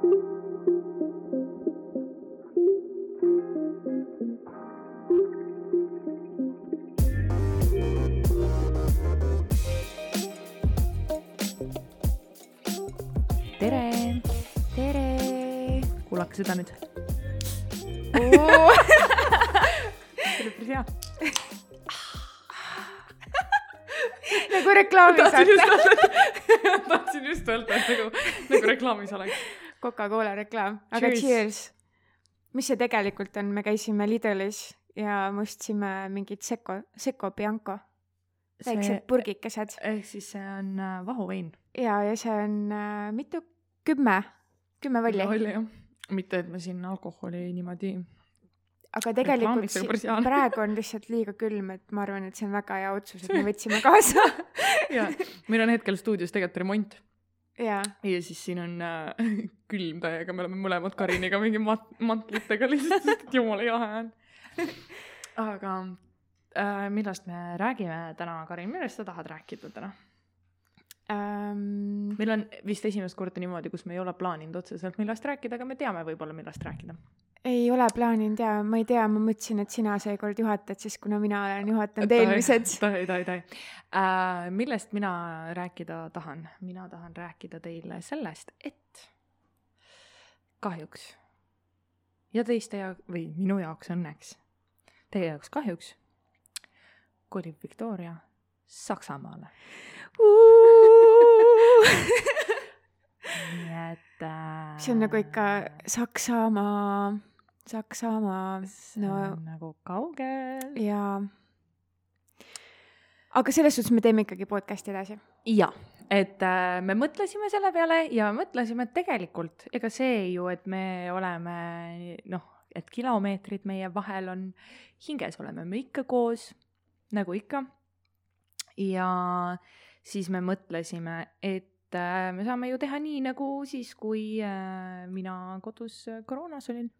tere, tere kuulake seda nüüd. see oli päris hea. nagu reklaamis tahtsin just öelda, et nagu, nagu reklaamis oleks. Coca-Cola reklaam, aga Cheers. cheers, mis see tegelikult on, me käisime Lidlis ja me ostsime mingit Seco, Seco Bianco, väiksed purgikesed ehk siis see on äh, vahuvein. ja, ja see on äh, mitu, kümme, kümme valli. oli jah. mitte, et me siin alkoholi niimoodi. aga tegelikult praegu on lihtsalt liiga külm, et ma arvan, et see on väga hea otsus, et me võtsime kaasa. ja meil on hetkel stuudios tegelikult remont jaa, ja siis siin on äh, külm täiega, me oleme mõlemad Kariniga mingi mat-, mantlitega lihtsalt, sest et jumala jahe on. aga äh, millest me räägime täna, Karin, millest sa tahad rääkida täna? ähm, meil on vist esimest korda niimoodi, kus me ei ole plaaninud otseselt millest rääkida, aga me teame võib-olla, millest rääkida. Ei ole plaaninud ja ma ei tea, ma mõtlesin, et sina seekord juhatad, siis kuna mina olen juhatanud eelmised. tohi, tohi, tohi äh,. millest mina rääkida tahan? mina tahan rääkida teile sellest, et kahjuks ja teiste ja- või minu jaoks õnneks, teie jaoks kahjuks kolib Victoria Saksamaale. nii et äh, see on nagu ikka Saksamaa, Saksamaa, see no on nagu kaugel. ja. aga selles suhtes me teeme ikkagi podcast'i edasi. ja, et äh, me mõtlesime selle peale ja mõtlesime, et tegelikult ega see ju, et me oleme noh, et kilomeetrid meie vahel on, hinges oleme me ikka koos, nagu ikka. ja siis me mõtlesime, et äh, me saame ju teha nii nagu siis, kui äh, mina kodus äh, koroonas olin.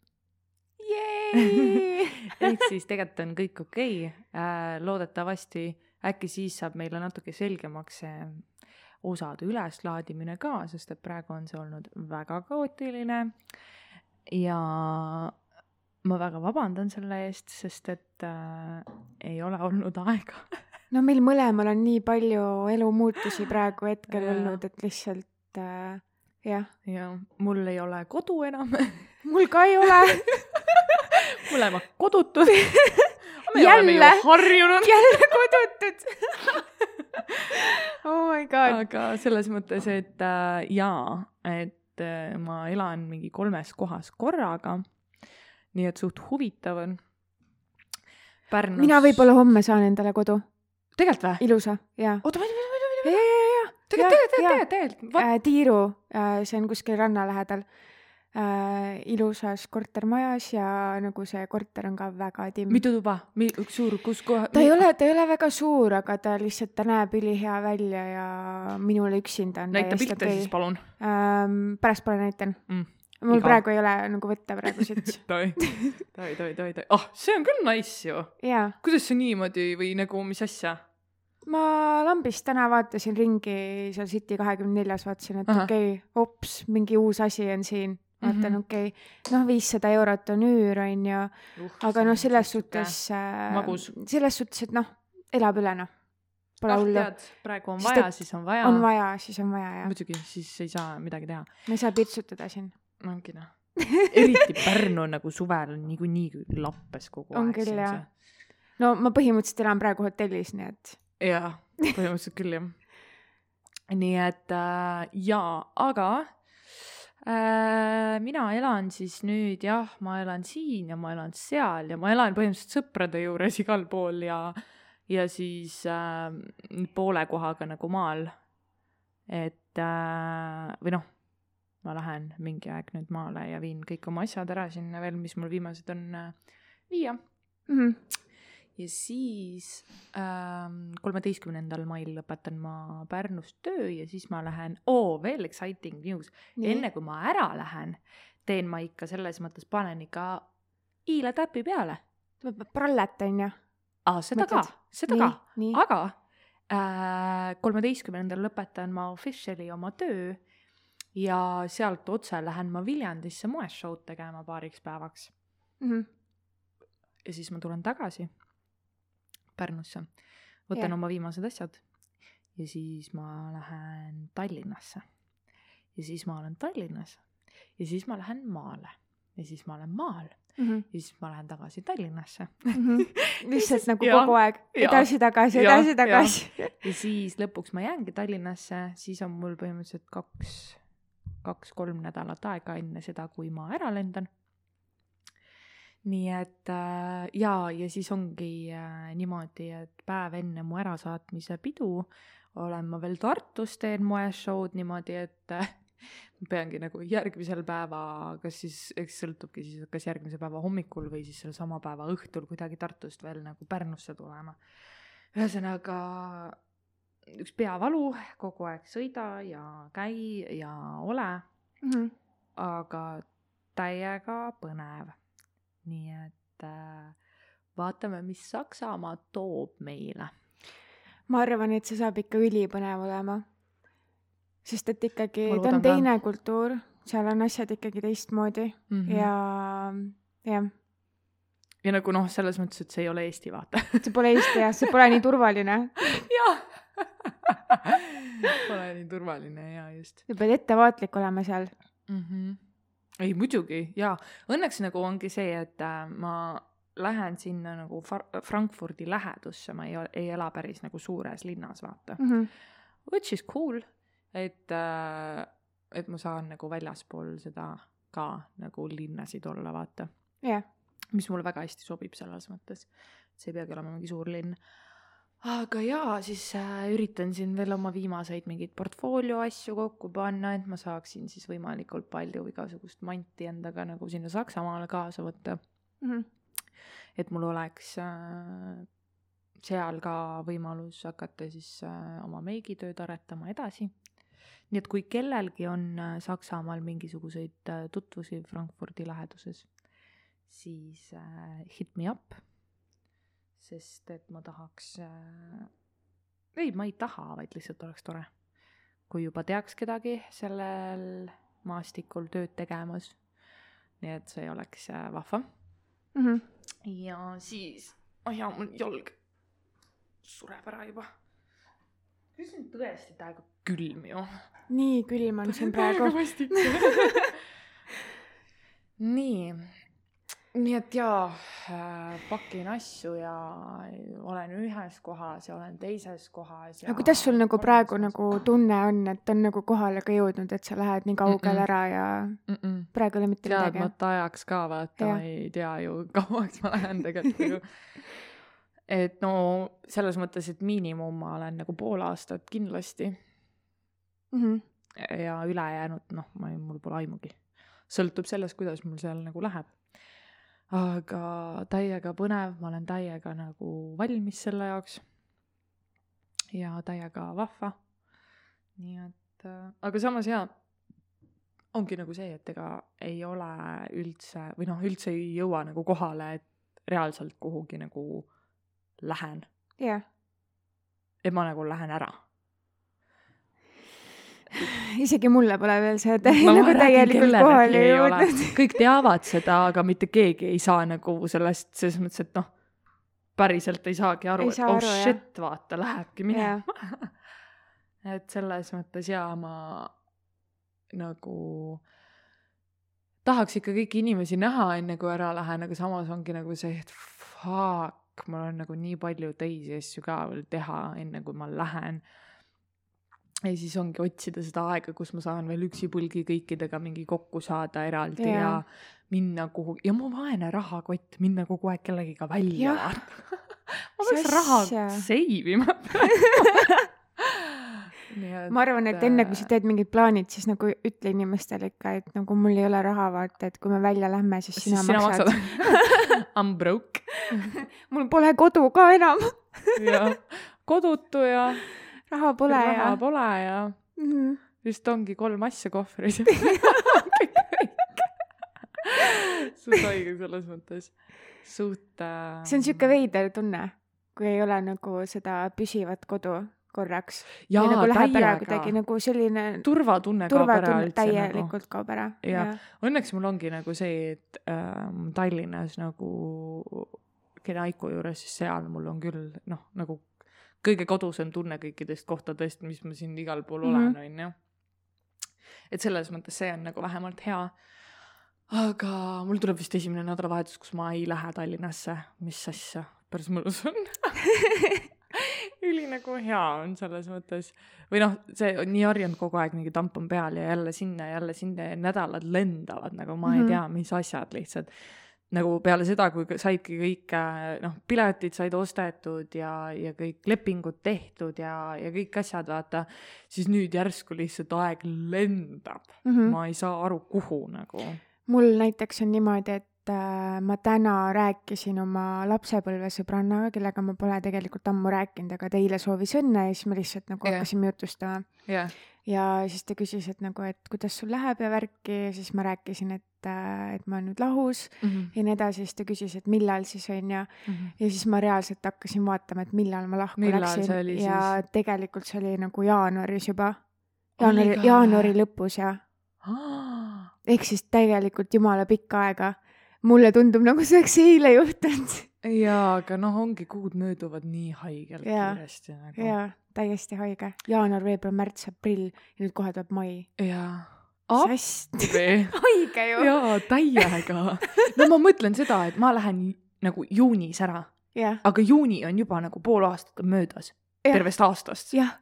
ehk siis tegelikult on kõik okei okay., loodetavasti äkki siis saab meile natuke selgemaks see osade üleslaadimine ka, sest et praegu on see olnud väga kaootiline ja ma väga vabandan selle eest, sest et äh, ei ole olnud aega. no meil mõlemal on nii palju elumuutusi praegu hetkel Jaa. olnud, et lihtsalt äh, jah, ja mul ei ole kodu enam, mul ka ei ole mõlemad kodutud. me Jälle? oleme ju harjunud. jälle kodutud oh my god. aga selles mõttes, et äh, jaa, et äh, ma elan mingi kolmes kohas korraga. nii et suht huvitav on. Pärnus. mina võib-olla homme saan endale kodu, tegelikult või? ilusa ja. oota, vaid, ja, ja, ja. tegelikult, jaa. tegelikult, tegelikult, vaat-. äh, Tiiru äh,, see on kuskil ranna lähedal äh,. ilusas kortermajas ja nagu see korter on ka väga timm. mitu tuba, üks suur, kus koha? ta ei ole, ta ei ole väga suur, aga ta lihtsalt, ta näeb ülihea välja ja minule üksinda on näita pilte siis palun ähm,. pärast pole näitan mm.. mul Iga- praegu ei ole nagu võtta praegu siit. tohi, tohi, tohi, tohi, tohi, ah, see on küll nice ju. jaa, kuidas see niimoodi või nagu, mis asja? ma lambist täna vaatasin ringi seal City kahekümne neljas, vaatasin, et okei okay,, hops, mingi uus asi on siin. Vaatan mm -hmm. okei okay., noh, viissada eurot on üür, on ju, aga noh, selles suhtes äh, selles suhtes, et noh, elab üle noh, pole ah hullu, tead, praegu on Sest vaja, siis on vaja. on vaja, siis on vaja ja muidugi, siis ei saa midagi teha. ma ei saa pirtsutada siin. ongi noh. eriti Pärnu on nagu suvel on niikuinii lappes kogu On aeg. küll, jah. no ma põhimõtteliselt elan praegu hotellis, nii et jaa, põhimõtteliselt küll jah. nii et äh, jaa, aga mina elan siis nüüd jah, ma elan siin ja ma elan seal ja ma elan põhimõtteliselt sõprade juures igal pool ja ja siis äh, poole kohaga nagu maal. et äh, või noh, ma lähen mingi aeg nüüd maale ja viin kõik oma asjad ära sinna veel, mis mul viimased on äh, viia mm -hmm. Ja siis ähm, kolmeteistkümnendal mail lõpetan ma Pärnus töö ja siis ma lähen, oo veel exciting news, enne kui ma ära lähen, teen ma ikka selles mõttes, panen ikka Iila täpi peale. prallet on ju. aa, seda ka Mõtled?, seda nii ka,, aga kolmeteistkümnendal lõpetan ma officially oma töö ja sealt otse lähen ma Viljandisse moeshow'd tegema paariks päevaks Mhm. ja siis ma tulen tagasi Pärnusse, võtan Jah. oma viimased asjad ja siis ma lähen Tallinnasse. ja siis ma olen Tallinnas ja siis ma lähen maale ja siis ma olen maal Mhm. ja siis ma lähen tagasi Tallinnasse Mhm. lihtsalt nagu Jaa, kogu aeg edasi-tagasi, edasi-tagasi. ja siis lõpuks ma jäängi Tallinnasse, siis on mul põhimõtteliselt kaks, kaks-kolm nädalat aega enne seda, kui ma ära lendan. Nii et äh, jaa, ja siis ongi äh, niimoodi, et päev enne mu ärasaatmise pidu olen ma veel Tartus, teen moeshow'd niimoodi, et äh, ma peangi nagu järgmisel päeva, kas siis, eks sõltubki siis, kas järgmise päeva hommikul või siis selle sama päeva õhtul kuidagi Tartust veel nagu Pärnusse tulema. ühesõnaga üks peavalu, kogu aeg sõida ja käi ja ole, Mhm. aga täiega põnev. Nii et äh, vaatame, mis Saksamaa toob meile. ma arvan, et see saab ikka ülipõnev olema. sest et ikkagi ta on loodan ka. teine kultuur, seal on asjad ikkagi teistmoodi Mm -hmm. ja, jah, ja nagu noh, selles mõttes, et see ei ole Eesti, vaata. see pole Eesti jah, see pole nii turvaline. jah. Pole nii turvaline ja just sa pead ettevaatlik olema seal. mm. -hmm. Ei muidugi jaa, õnneks nagu ongi see, et äh, ma lähen sinna nagu Far- Frankfurdi lähedusse, ma ei, ei ela päris nagu suures linnas, vaata. Mhm. Which is cool, et äh,, et ma saan nagu väljaspool seda ka nagu linnasid olla, vaata. jah, mis mulle väga hästi sobib selles mõttes, see ei peagi olema mingi suur linn. Aga jaa, siis äh, üritan siin veel oma viimaseid mingeid portfoolio asju kokku panna, et ma saaksin siis võimalikult palju igasugust manti endaga nagu sinna Saksamaale kaasa võtta, Mhm. et mul oleks äh, seal ka võimalus hakata siis äh, oma meigitööd aretama edasi. nii et kui kellelgi on Saksamaal mingisuguseid tutvusi Frankfurdi läheduses, siis hit me up. Sest et ma tahaks äh,, ei, ma ei taha, vaid lihtsalt oleks tore. kui juba teaks kedagi sellel maastikul tööd tegemas. nii et see oleks äh, vahva Mhm. ja siis, oh jaa, mul jalg sureb ära juba. see on tõesti täiega külm ju. nii külm on siin praegu. nii, nii et jaa äh,, pakin asju ja olen ühes kohas ja olen teises kohas ja aga kuidas sul nagu praegu nagu tunne on, et on nagu kohale ka jõudnud, et sa lähed nii kaugele Mm-mm. ära ja mm. -mm. praegu ei ole mitte midagi? teadmata ajaks ka vaata, ma ei tea ju, kauaks ma lähen tegelikult ju. et no selles mõttes, et miinimum ma olen nagu pool aastat kindlasti Mhm. ja ülejäänud noh, ma ei, mul pole aimugi. sõltub sellest, kuidas mul seal nagu läheb. Aga täiega põnev, ma olen täiega nagu valmis selle jaoks. ja täiega vahva. nii et äh,, aga samas jaa, ongi nagu see, et ega ei ole üldse või noh, üldse ei jõua nagu kohale, et reaalselt kuhugi nagu lähen, jah, et ma nagu lähen ära isegi mulle pole veel see tä- ma nagu täielikult kohale jõudnud. kõik teavad seda, aga mitte keegi ei saa nagu sellest selles mõttes, et noh, päriselt ei saagi aru, et saa oh aru, shit, vaata, lähebki minema. et selles mõttes jaa, ma nagu tahaks ikka kõiki inimesi näha, enne kui ära lähen, aga samas ongi nagu see, et fuck, mul on nagu nii palju teisi asju ka veel teha, enne kui ma lähen ja siis ongi otsida seda aega, kus ma saan veel üksipulgi kõikidega mingi kokku saada eraldi Jaa. ja minna kuhugi ja mu vaene rahakott minna kogu aeg kellegiga välja Jah. ma peaks raha save ima. et ma arvan, et enne kui sa teed mingid plaanid, siis nagu ütle inimestele ikka, et nagu mul ei ole raha, vaata, et kui me välja lähme, siis siis sina, sina maksad. I m broke mul pole kodu ka enam, ja kodutu ja raha pole raha ja pole ja Mhm. vist ongi kolm asja kohvris. suht haige selles mõttes. suht äh,. see on siuke veider tunne, kui ei ole nagu seda püsivat kodu, korraks. jaa nagu läheb ära täiega kuidagi nagu selline turvatunne kaob ära üldse nagu täielikult kaob ära. Jah. õnneks mul ongi nagu see, et ähm, Tallinnas nagu Kenaiku juures, siis seal mul on küll noh, nagu kõige kodusam tunne kõikidest kohtadest, mis ma siin igal pool Mhm. olen, onju. et selles mõttes see on nagu vähemalt hea. aga mul tuleb vist esimene nädalavahetus, kus ma ei lähe Tallinnasse, mis asja, päris mõnus on üli nagu hea on selles mõttes või noh, see on nii harjunud kogu aeg mingi tamp on peal ja jälle sinna ja jälle sinna ja nädalad lendavad nagu ma mm -hmm. Mhm. ei tea, mis asjad lihtsalt. Nagu peale seda, kui saidki kõik äh, noh, piletid said ostetud ja, ja kõik lepingud tehtud ja, ja kõik asjad, vaata, siis nüüd järsku lihtsalt aeg lendab mm. -hmm. ma ei saa aru, kuhu nagu. mul näiteks on niimoodi, et äh, ma täna rääkisin oma lapsepõlvesõbrannaga, kellega ma pole tegelikult ammu rääkinud, aga ta eile soovis õnne ja siis me lihtsalt nagu Jah. hakkasime jutustama. jah, ja siis ta küsis, et nagu, et kuidas sul läheb ja värki ja siis ma rääkisin, et, et ma olen nüüd lahus ja nii edasi, siis ta küsis, et millal siis on ja, ja siis ma reaalselt hakkasin vaatama, et millal ma lahku Millal läksin ja siis? tegelikult see oli nagu jaanuaris juba. Oli jaanuari jaanuari lõpus ja ehk siis tegelikult jumala pikka aega. mulle tundub nagu see oleks eile juhtunud. jaa, aga noh, ongi kuud mööduvad nii haigelt kiiresti nagu. jaa, täiesti haige. jaanuar, veebruar, märts, aprill ja nüüd kohe tuleb mai. jaa. appi. haige ju. jaa, täiega. no ma mõtlen seda, et ma lähen nagu juunis ära, jah, aga juuni on juba nagu pool aastat on möödas Jah. tervest aastast. jah.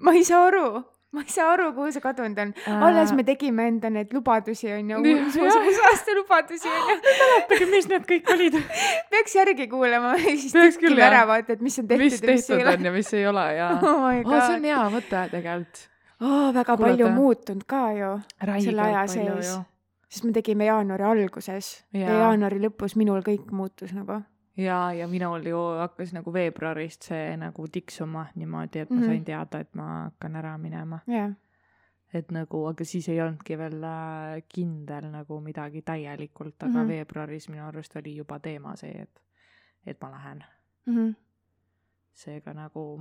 ma ei saa aru, ma ei saa aru, kuhu see kadunud on. alles me tegime enda need lubadusi onju, Nii, uus jah. uus aasta lubadusi onju. mäletage, mis need kõik olid, peaks järgi kuulama siis jah. ära vaata, et mis on tehtud mis ei tehtud ole. on ja mis ei ole ja oh oh,. see on. hea mõte tegelikult. oh,. väga Kuulata. palju muutunud ka ju, räigelt Selle aja sees. sest me tegime jaanuari alguses ja, ja jaanuari lõpus minul kõik muutus nagu. ja, ja minul ju hakkas nagu veebruarist see nagu tiksuma niimoodi, et ma Mhm. sain teada, et ma hakkan ära minema. jah, et nagu, aga siis ei olnudki veel äh, kindel nagu midagi täielikult, aga mm. -hmm. veebruaris minu arust oli juba teema see, et, et ma lähen. Mhm. seega nagu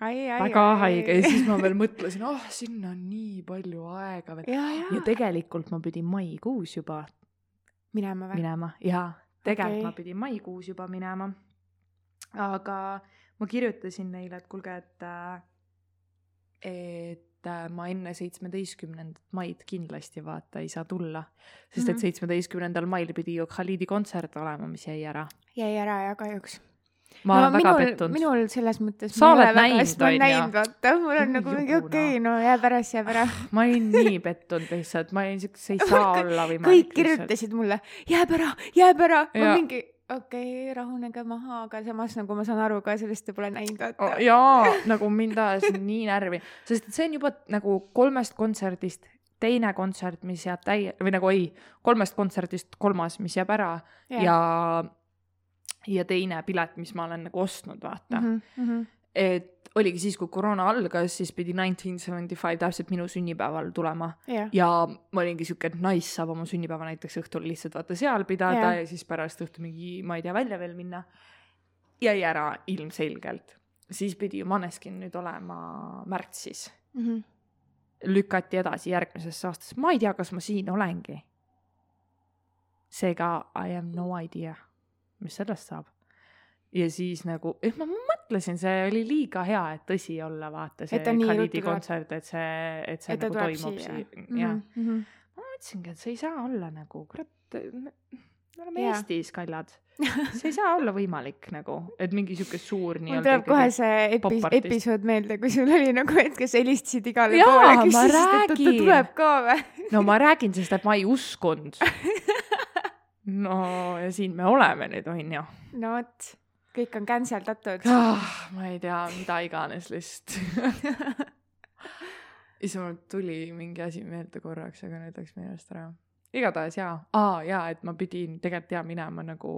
ai, ai, väga haige ja siis ma veel mõtlesin, oh,, sinna on nii palju aega veel. ja, ja tegelikult ma pidin maikuus juba minema või? minema ja tegelikult okay. ma pidin maikuus juba minema. aga ma kirjutasin neile, et kuulge, et, et äh, ma enne seitsmeteistkümnendat maid kindlasti vaata ei saa tulla, sest et Mhm. seitsmeteistkümnendal mail pidi ju Khalidi kontsert olema, mis jäi ära. jäi ära ja kahjuks. Ma olen väga minul, pettunud. minul selles mõttes. Sa oled näinud, ma olen on ju? näinud, vaata, mul on nagu mingi okei okay,, no jääb ära, siis jääb ära. ma olin nii pettunud lihtsalt, ma olin siuke, see ei saa olla võimalik. kõik kirjutasid mulle, jääb ära, jääb ära. ma mingi, okei okay,, rahunege maha, aga samas nagu ma saan aru ka sellest, te pole näinud, vaata oh,. jaa, nagu mind ajas nii närvi, sest see on juba nagu kolmest kontserdist teine kontsert, mis jääb täie- või nagu ei, kolmest kontserdist kolmas, mis jääb ära ja, ja, ja teine pilet, mis ma olen nagu ostnud, vaata mm. mm. -hmm. -hmm. et oligi siis, kui koroona algas, siis pidi nineteen seventy five täpselt minu sünnipäeval tulema jah, ja ma olingi siuke, et nice, saab oma sünnipäeva näiteks õhtul lihtsalt vaata seal pidada Jaa. ja, siis pärast õhtul mingi, ma ei tea, välja veel minna. jäi ära ilmselgelt. siis pidi ju Maneskin nüüd olema märtsis, Mhm. lükati edasi järgmisesse aastasse, ma ei tea, kas ma siin olengi. seega I have no idea, mis sellest saab. ja siis nagu, eh ma mõtlesin, see oli liiga hea, et tõsi olla, vaata see Et Khalidi kontsert, et see, et see et nagu toimub siia siin, jah. -hmm. ma mõtlesingi, et see ei saa olla nagu, kurat, me me oleme Jaa. Eestis, kallad. see ei saa olla võimalik nagu, et mingi sihuke suur mul nii-öelda tuleb kohe see popartist. episood meelde, kui sul oli nagu, et kes helistasid igale Jaa, poole, küsisid, et ta tuleb ka või? no ma räägin, sest et ma ei uskunud. no ja siin me oleme nüüd, onju. no vot, kõik on cancel datud. ah,. ma ei tea, mida iganes lihtsalt. issand, mul tuli mingi asi meelde korraks, aga nüüd läks meelest ära. igatahes jaa, aa jaa, et ma pidin tegelikult jaa minema nagu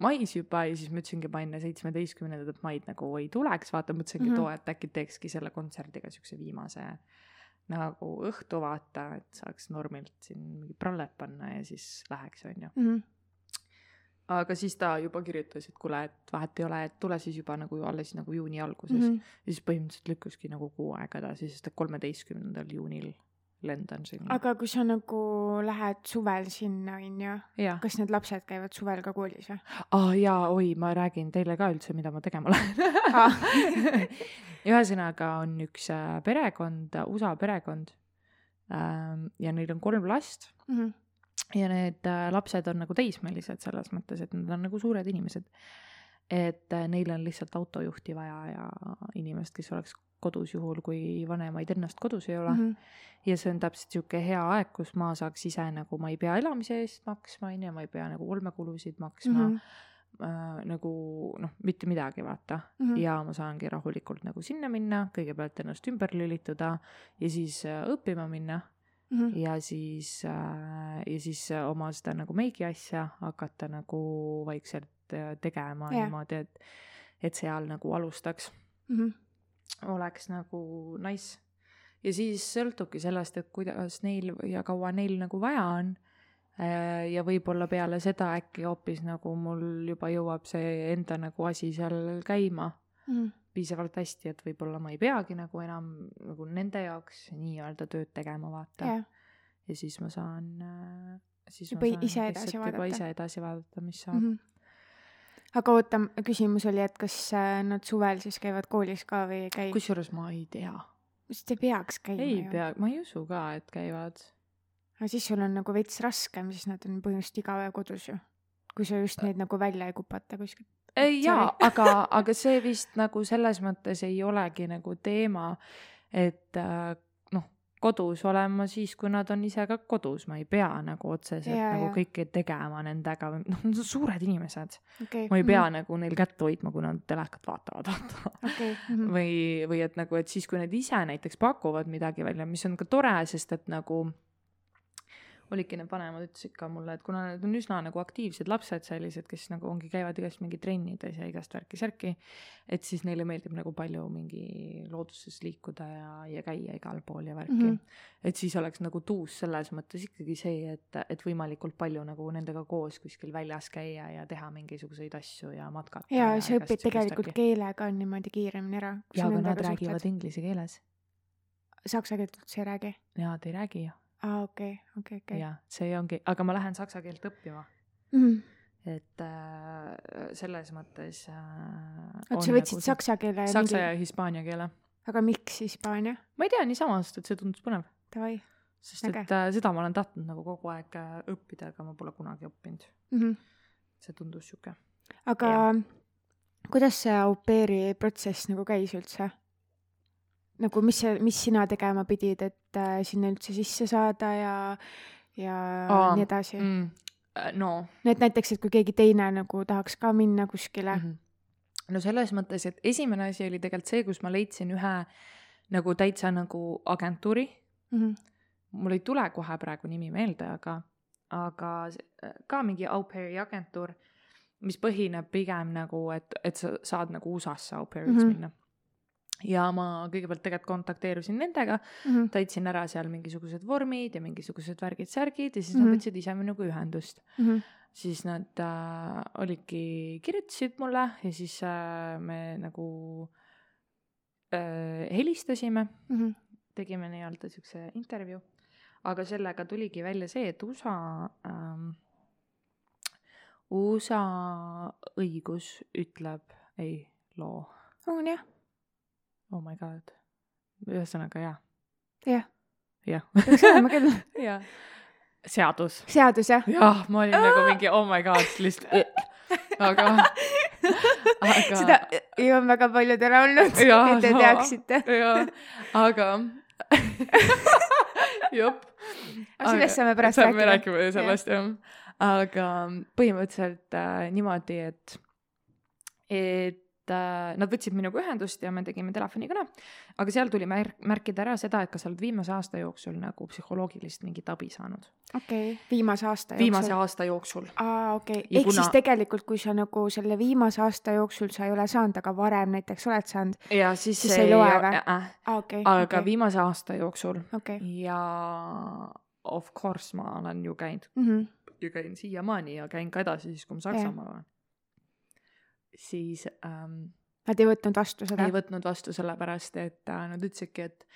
mais juba ja siis ma ütlesingi, ma enne seitsmeteistkümnendat maid nagu ei tuleks, vaata mõtlesingi mm. -hmm. et oo, et äkki teekski selle kontserdiga siukse viimase nagu õhtu vaata, et saaks normilt siin mingi prallet panna ja siis läheks, onju. Mhm. aga siis ta juba kirjutas, et kuule, et vahet ei ole, et tule siis juba nagu alles nagu juuni alguses mm. ja siis põhimõtteliselt lükkuski nagu kuu aega edasi, sest et kolmeteistkümnendal juunil lendan sinna. aga kui sa nagu lähed suvel sinna, onju, kas need lapsed käivad suvel ka koolis või? aa jaa, oi, ma räägin teile ka üldse, mida ma tegema lähen Ah. ühesõnaga on üks äh, perekond, USA perekond ähm, ja neil on kolm last Mhm. ja need äh, lapsed on nagu teismelised selles mõttes, et nad on nagu suured inimesed. Et äh, neil on lihtsalt autojuhti vaja ja inimest, kes oleks kodus juhul, kui vanemaid ennast kodus ei ole mm. Mhm. ja see on täpselt sihuke hea aeg, kus ma saaks ise nagu, ma ei pea elamise eest maksma, on ju, ma ei pea nagu olmekulusid maksma mm. Mhm. äh, nagu noh, mitte midagi, vaata Mhm. ja ma saangi rahulikult nagu sinna minna, kõigepealt ennast ümber lülituda ja siis äh, õppima minna Mhm. ja siis äh, ja siis äh, oma seda nagu meigi asja hakata nagu vaikselt äh, tegema Jah. niimoodi, et et seal nagu alustaks, Mhm. oleks nagu nice. ja siis sõltubki sellest, et kuidas neil ja kaua neil nagu vaja on. Äh, ja võib-olla peale seda äkki hoopis nagu mul juba jõuab see enda nagu asi seal käima Mhm. piisavalt hästi, et võib-olla ma ei peagi nagu enam nagu nende jaoks nii-öelda tööd tegema, vaata jah, ja siis ma saan äh, siis Juba ma saan ise edasi juba vaadata. ise edasi vaadata, mis saab Mhm. Aga oota, küsimus oli, et kas äh, nad suvel siis käivad koolis ka või ei käi? kusjuures ma ei tea sest ei peaks käima ei ju. pea ma ei usu ka et käivad aga siis sul on nagu veits raskem, siis nad on põhimõtteliselt iga päev kodus ju. kui sa just neid nagu välja ei kupata kuskilt. ei jaa aga aga see vist nagu selles mõttes ei olegi nagu teema et äh, kodus olema siis kui nad on ise ka kodus ma ei pea nagu otseselt Jaa, nagu jaa. kõike tegema nendega või noh nad on suured inimesed okei. ma ei pea nagu neil kätt hoidma kui nad telekat vaatavad vaata okei. või, või et nagu, et siis, kui nad ise näiteks pakuvad midagi välja, mis on ka tore, sest et nagu olidki need vanemad ütlesid ka mulle, et kuna need on üsna nagu aktiivsed lapsed sellised, kes nagu ongi, käivad igast mingi trennides ja igast värki-särki, et siis neile meeldib nagu palju mingi looduses liikuda ja, ja käia igal pool ja värki mm. -hmm. et siis oleks nagu tuus selles mõttes ikkagi see, et, et võimalikult palju nagu nendega koos kuskil väljas käia ja teha mingisuguseid asju ja matkata. ja sa õpid tegelikult keele ka niimoodi kiiremini ära. ja, aga nad räägivad inglise keeles Saksa keelt üldse ei räägi? ja nad ei räägi ju aa, okei, okei, okei. ja see ongi, aga ma lähen saksa keelt õppima, Mhm. et äh, selles mõttes äh,. oota, sa võtsid saksa keele saksa ja hispaania keele. aga miks Hispaania? ma ei tea, niisama, sest et see tundus põnev, Davai sest Äge. et äh, seda ma olen tahtnud nagu kogu aeg äh, õppida, aga ma pole kunagi õppinud. mm. -hmm. see tundus sihuke. aga kuidas see au pair'i protsess nagu käis üldse? Nagu mis sa, mis sina tegema pidid, et äh, sinna üldse sisse saada ja, ja Aa, nii edasi mm.? mm,. no no et näiteks, et kui keegi teine nagu tahaks ka minna kuskile mm. Mhm. no selles mõttes, et esimene asi oli tegelikult see, kus ma leidsin ühe nagu täitsa nagu agentuuri -hmm. mul ei tule kohe praegu nimi meelde, aga, aga s- ka mingi au pair'i agentuur, mis põhineb pigem nagu, et, et sa saad nagu USA-sse au pair'iks mm. -hmm. minna. Ja ma kõigepealt tegelikult kontakteerusin nendega, Mm -hmm. täitsin ära seal mingisugused vormid ja mingisugused värgid-särgid ja siis mm Mhm. -hmm. nad võtsid ise minuga ühendust. Mm -hmm. siis nad äh, olidki, kirjutasid mulle ja siis äh, me nagu äh, helistasime Mm -hmm. tegime nii-öelda siukse intervjuu, aga sellega tuligi välja see, et USA ähm,, USA õigus ütleb ei loo, on jah, oh my god, ühesõnaga jaa, jah, jah, peaks olema küll. jah, seadus, seadus jah? jah, ma olin nagu mingi oh my god, lihtsalt, aga, aga seda ju on väga paljudel olnud, Jaa, et te teaksite. jaa, aga jop. aga sellest saame pärast saame rääkida. rääkima sellest jah. aga põhimõtteliselt äh, niimoodi, et, et äh, nad võtsid minuga ühendust ja me tegime telefonikõne, aga seal tuli märk, märkida ära seda, et kas sa oled viimase aasta jooksul nagu psühholoogilist mingit abi saanud. okei, viimase aasta viimase jooksul. aasta jooksul. aa, okei, Ja ehk kuna- siis tegelikult, kui sa nagu selle viimase aasta jooksul sa ei ole saanud, aga varem näiteks oled saanud, ja siis, Siis ei loe või? äh, aa okei, aga okei, viimase aasta jooksul okei, ja of course ma olen ju käinud Mhm. ja käin siiamaani ja käin ka edasi siis, kui ma Saksamaal olen. Siis ähm, Nad ei võtnud vastu seda ei? võtnud vastu sellepärast, et äh, nad ütlesidki, et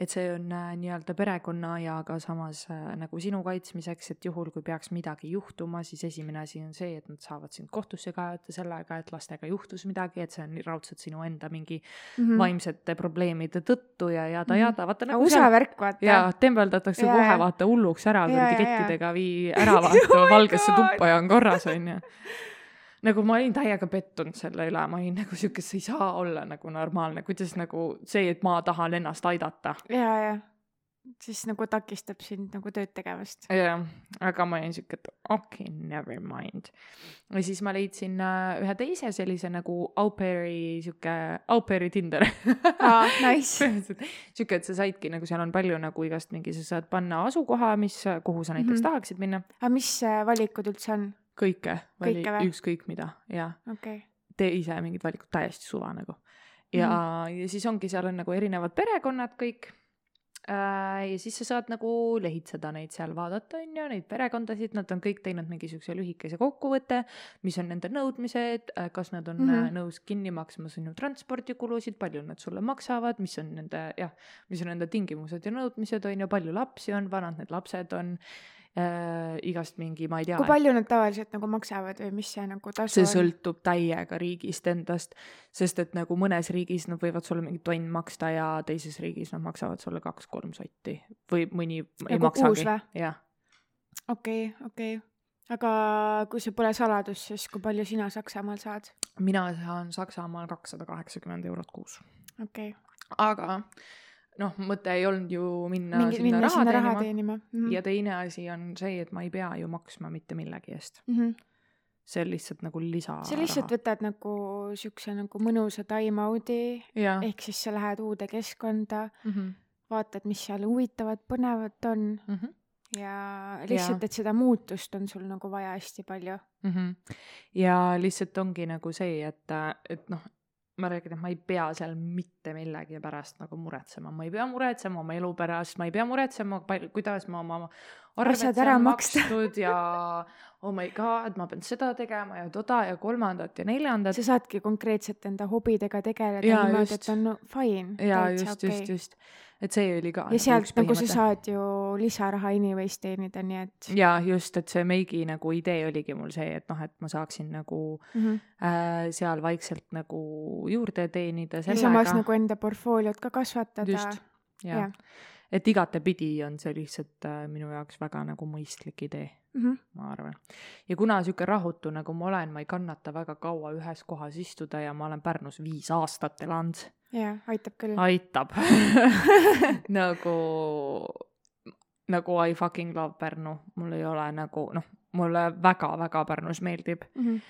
et see on äh, nii-öelda perekonna ja ka samas äh, nagu sinu kaitsmiseks, et juhul, kui peaks midagi juhtuma, siis esimene asi on see, et nad saavad sind kohtusse kaevata sellega, et lastega juhtus midagi, et see on raudselt sinu enda mingi mm. vaimsete probleemide tõttu ja jada-jada, vaata nagu USA seal värk, vaata. jaa, tembeldatakse Jaa, kohe vaata hulluks ära kuradi kettidega, vii ära vaata Oh valgesse tuppa ja on korras, onju. nagu ma olin täiega pettunud selle üle, ma olin nagu siuke, see ei saa olla nagu normaalne, kuidas nagu see, et ma tahan ennast aidata. ja, ja siis nagu takistab sind nagu tööd tegemast. jah, aga ma olin siuke, et okei okay,, never mind. ja siis ma leidsin äh, ühe teise sellise nagu au pair'i siuke, au pair'i Tinder aa, nice. siuke, et sa saidki nagu seal on palju nagu igast mingi, sa saad panna asukoha, mis, kuhu sa näiteks mm. -hmm. tahaksid minna, aga mis äh, valikud üldse on? kõike, vali ükskõik mida ja okay.. tee ise mingid valikud, täiesti suva nagu. ja mm, -hmm. ja siis ongi, seal on nagu erinevad perekonnad kõik. ja siis sa saad nagu lehitseda neid seal, vaadata on ju neid perekondasid, nad on kõik teinud mingi siukse lühikese kokkuvõtte, mis on nende nõudmised, kas nad on mm. -hmm. nõus kinni maksma sinu transpordikulusid, palju nad sulle maksavad, mis on nende jah, mis on nende tingimused ja nõudmised on ju, palju lapsi on, vanad need lapsed on äh,, igast mingi, ma ei tea kui. palju nad tavaliselt nagu maksavad või mis see nagu tasu see on? sõltub täiega riigist endast, sest et nagu mõnes riigis nad võivad sulle mingi tonn maksta ja teises riigis nad maksavad sulle kaks-kolm sotti või mõni ei Nagu kuus maksagi jah, okei, okei. aga kui see pole saladus, siis kui palju sina Saksamaal saad? mina saan Saksamaal kakssada kaheksakümmend eurot kuus, okei okay.. aga noh, mõte ei olnud ju minna mingi, sinna minna raha sinna raha teenima teenima mm. -hmm. ja teine asi on see, et ma ei pea ju maksma mitte millegi eest, Mm -hmm. see on lihtsalt nagu lisa. sa lihtsalt võtad nagu siukse nagu mõnusa time out'i ehk siis sa lähed uude keskkonda, Mhm, vaatad, mis seal huvitavat, põnevat on ja lihtsalt, et seda muutust on sul nagu vaja hästi palju. mm. -hmm. ja lihtsalt ongi nagu see, et, et noh, ma räägin, et ma ei pea seal mitte millegi pärast nagu muretsema, ma ei pea muretsema oma elu pärast, ma ei pea muretsema, kuidas ma oma Asjad ära maksta. makstud ja oh my god, ma pean seda tegema ja toda ja kolmandat ja neljandat. sa saadki konkreetselt enda hobidega tegeleda niimoodi, et on fine. ja just, just, just, et see oli ka. ja sealt nagu sa saad ju lisaraha anyways teenida, nii et ja just, et see meigi nagu idee oligi mul see, et noh, et ma saaksin nagu mm. -hmm. äh, seal vaikselt nagu juurde teenida ja samas nagu enda portfooliot ka kasvatada. just, jah jah.. Et igatepidi on see lihtsalt äh, minu jaoks väga nagu mõistlik idee, Mm -hmm. ma arvan. ja kuna sihuke rahutu nagu ma olen, ma ei kannata väga kaua ühes kohas istuda ja ma olen Pärnus viis aastat elanud, ja aitab küll. aitab nagu, nagu I fucking love Pärnu, mul ei ole nagu noh, mulle väga-väga Pärnus meeldib, Mm -hmm.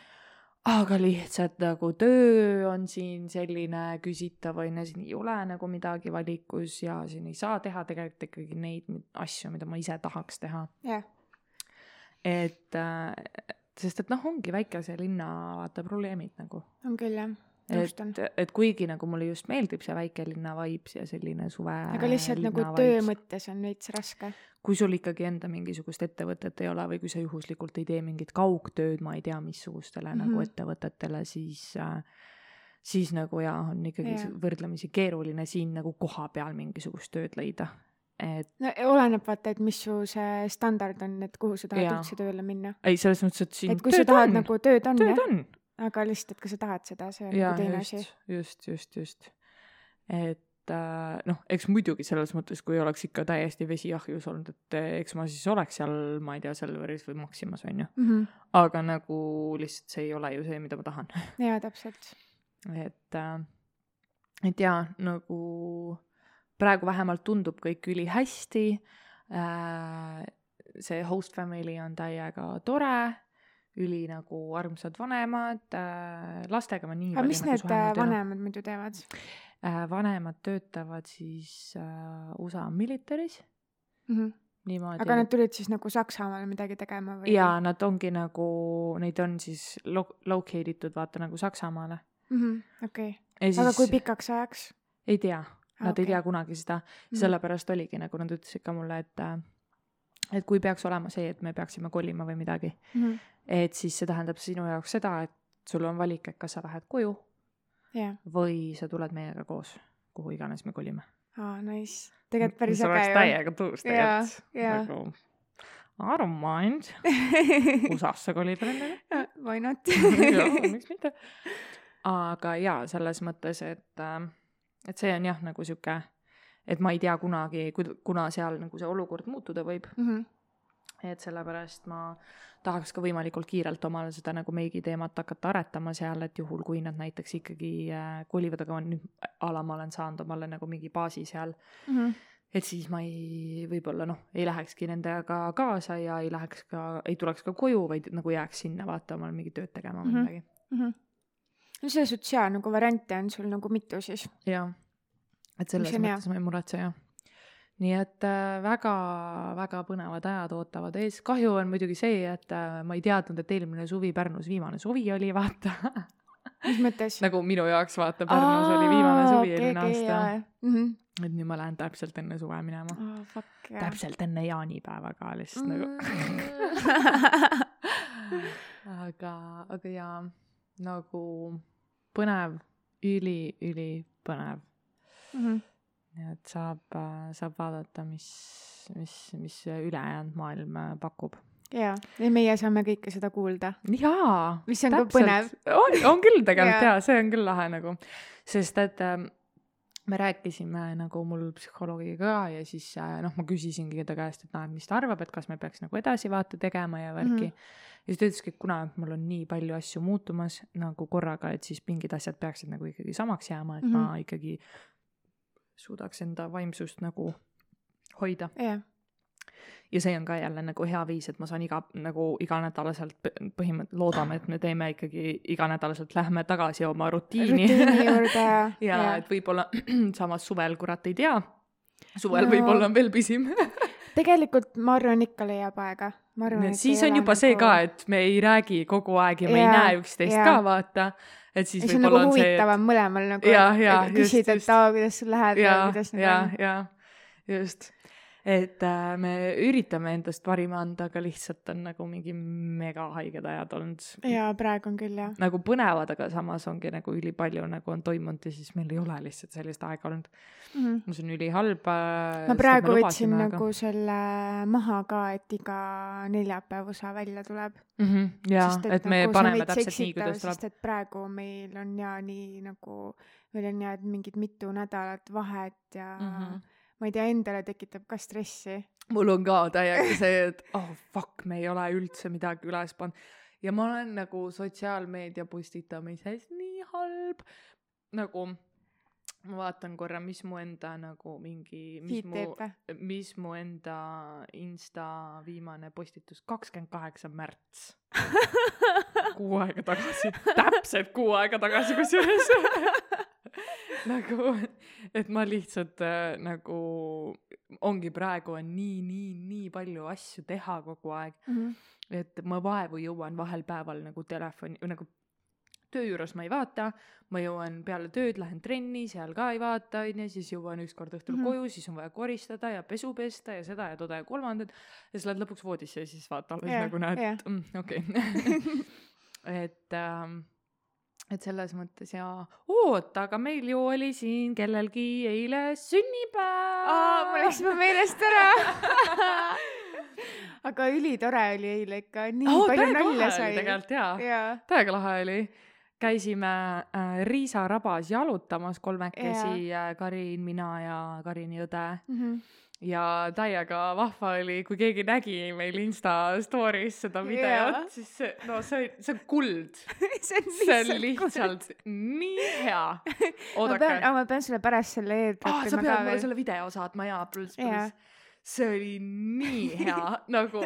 Aga lihtsalt nagu töö on siin selline küsitav on ju, siin ei ole nagu midagi valikus ja siin ei saa teha tegelikult ikkagi neid asju, mida ma ise tahaks teha. jah, et äh, sest et noh, ongi väikese linna vaata probleemid nagu. on küll jah, et et kuigi nagu mulle just meeldib see väikelinna vibes ja selline suve. aga lihtsalt nagu töö mõttes on veits raske. kui sul ikkagi enda mingisugust ettevõtet ei ole või kui sa juhuslikult ei tee mingit kaugtööd, ma ei tea, missugustele mm -hmm. Mhm. nagu ettevõtetele, siis äh, siis nagu jaa, on ikkagi yeah. võrdlemisi keeruline siin nagu kohapeal mingisugust tööd leida. et no oleneb vaata, et mis su see standard on, et kuhu sa tahad Jaa. üldse tööle minna. ei, selles mõttes, et siin et kui sa tahad on. nagu tööd on tööd jah, on aga lihtsalt, et kas sa tahad seda, see on jaa, nagu teine just asi., just, just, just. et äh, noh, eks muidugi selles mõttes, kui oleks ikka täiesti vesi ahjus olnud, et eh, eks ma siis oleks seal, ma ei tea, Selveris või Maximas on ju, Mm -hmm. aga nagu lihtsalt see ei ole ju see, mida ma tahan. jaa, täpselt. et äh,, et jaa, nagu praegu vähemalt tundub kõik ülihästi äh,. see host family on täiega tore, üli nagu armsad vanemad äh,, lastega ma nii aga mis nagu need äh, ei vanemad muidu teevad äh, vanemad töötavad siis äh, USA militaris, mm? -hmm. niimoodi. aga nad tulid siis nagu Saksamaale midagi tegema või? jaa, nad ongi nagu, neid on siis lo-, locate itud vaata nagu Saksamaale. Mhm, okei, ja siis aga kui pikaks ajaks? ei tea, nad okay. ei okei. tea kunagi seda, Mhm. sellepärast oligi nagu nad ütlesid ka mulle, et äh, et kui peaks olema see, et me peaksime kolima või midagi mm, -hmm. et siis see tähendab sinu jaoks seda, et sul on valik, et kas sa lähed koju yeah. või sa tuled meiega koos, kuhu iganes me kolime. aa, nice. tegelikult päris äge ju. täiega tõus tegelikult yeah,. Yeah. nagu I don't mind USA-sse kolida nendega. Why not miks mitte. aga jaa, selles mõttes, et, äh, et see on jah, nagu sihuke, et ma ei tea kunagi, kuna seal nagu see olukord muutuda võib mm. -hmm et sellepärast ma tahaks ka võimalikult kiirelt omale seda nagu meigi teemat hakata aretama seal, et juhul, kui nad näiteks ikkagi äh, kolivad, aga nüüd a la ma olen saanud omale nagu mingi baasi seal mm, -hmm. et siis ma ei, võib-olla noh, ei lähekski nendega kaasa ja ei läheks ka, ei tuleks ka koju, vaid nagu jääks sinna vaata omale mingit tööd tegema või mm -hmm. midagi mm. -hmm. no selles suhtes jaa, nagu variante on sul nagu mitu siis. jah, et selles mõttes hea. ma ei muretse jah nii et väga-väga äh, põnevad ajad ootavad ees. kahju on muidugi see, et äh, ma ei teadnud, et eelmine suvi Pärnus viimane suvi oli, vaata mis mõttes? nagu minu jaoks vaata, Pärnus Aa, oli viimane suvi eelmine okay, aasta. Mm -hmm. et nüüd ma lähen täpselt enne suve minema oh,. täpselt enne jaanipäeva ka lihtsalt mm. nagu aga, aga jaa, nagu põnev üli,, üli-ülipõnev mm. -hmm nii et saab, äh, saab vaadata, mis, mis, mis ülejäänud maailm äh, pakub. jaa, ja meie saame kõike seda kuulda. jaa. mis on täpselt. ka põnev. on, on küll tegelikult jaa ja,, see on küll lahe nagu, sest et äh, me rääkisime nagu mul psühholoogiga ka ja siis äh, noh, ma küsisingi ta käest, et noh, et mis ta arvab, et kas me peaks nagu edasi vaata tegema ja värki mm. -hmm. ja siis ta ütleski, et kuna mul on nii palju asju muutumas nagu korraga, et siis mingid asjad peaksid nagu ikkagi samaks jääma, et mm -hmm. ma ikkagi suudaks enda vaimsust nagu hoida yeah. ja see on ka jälle nagu hea viis, et ma saan iga nagu iganädalaselt põhimõtteliselt loodame, et me teeme ikkagi iganädalaselt lähme tagasi oma rutiini. rutiini juurde ja, ja, ja et võib-olla samas suvel kurat ei tea. suvel no. võib-olla on veel pisim tegelikult ma arvan, ikka leiab aega. siis on juba nagu... see ka, et me ei räägi kogu aeg ja me ja, ei näe üksteist ja. ka, vaata et siis see on nagu huvitavam et... mõlemal nagu ja, ja, küsida, et aa, kuidas sul läheb ja, ja kuidas nagu on. ja, ja just et äh, me üritame endast parima anda, aga lihtsalt on nagu mingi mega haiged ajad olnud. jaa, praegu on küll jah. nagu põnevad, aga samas ongi nagu ülipalju nagu on toimunud ja siis meil ei ole lihtsalt sellist aega olnud mm. -hmm. see on ülihalb. Äh, ma praegu võtsin aga... nagu selle maha ka, et iga neljapäev osa välja tuleb mm. -hmm. jaa, et, et me nagu paneme täpselt nii, kuidas tuleb. sest et praegu meil on jaa nii nagu, meil on jaa mingid mitu nädalat vahet ja mm -hmm ma ei tea, endale tekitab ka stressi. mul on ka täiega see, et oh fuck, me ei ole üldse midagi üles pannud. Ja ma olen nagu sotsiaalmeedia postitamises nii halb, nagu ma vaatan korra, mis mu enda nagu mingi, mis mu, mis mu enda insta viimane postitus, kakskümmend kaheksa märts. Kuu aega tagasi, täpselt kuu aega tagasi kusjuures. Nagu, et ma lihtsalt äh, nagu, ongi praegu on nii, nii, nii palju asju teha kogu aeg mm. -hmm. et ma vaevu jõuan vahel päeval nagu telefoni, nagu töö juures ma ei vaata, ma jõuan peale tööd, lähen trenni, seal ka ei vaata, onju, siis jõuan ükskord õhtul mm -hmm. koju, siis on vaja koristada ja pesu pesta ja seda ja toda ja kolmandat. ja siis lähed lõpuks voodisse ja siis vaata alles yeah, nagu näed yeah., mm, okei et ähm, et selles mõttes ja oot, aga meil ju oli siin kellelgi eile sünnipäev. mul läks juba meelest ära aga ülitore oli eile ikka, nii oh, palju nalja sai. tegelikult jaa ja., täiega lahe oli. käisime äh, Riisa rabas jalutamas kolmekesi äh,, Karin, mina ja Karini õde mm. -hmm ja täiega vahva oli, kui keegi nägi meil Insta story's seda videot yeah., siis see, no see, see on kuld see on lihtsalt, see on lihtsalt nii hea. ma pean, ma pean sulle pärast selle airdrop'i ah,. sa pead mulle selle video saatma jaa, pluss, pluss. see oli nii hea nagu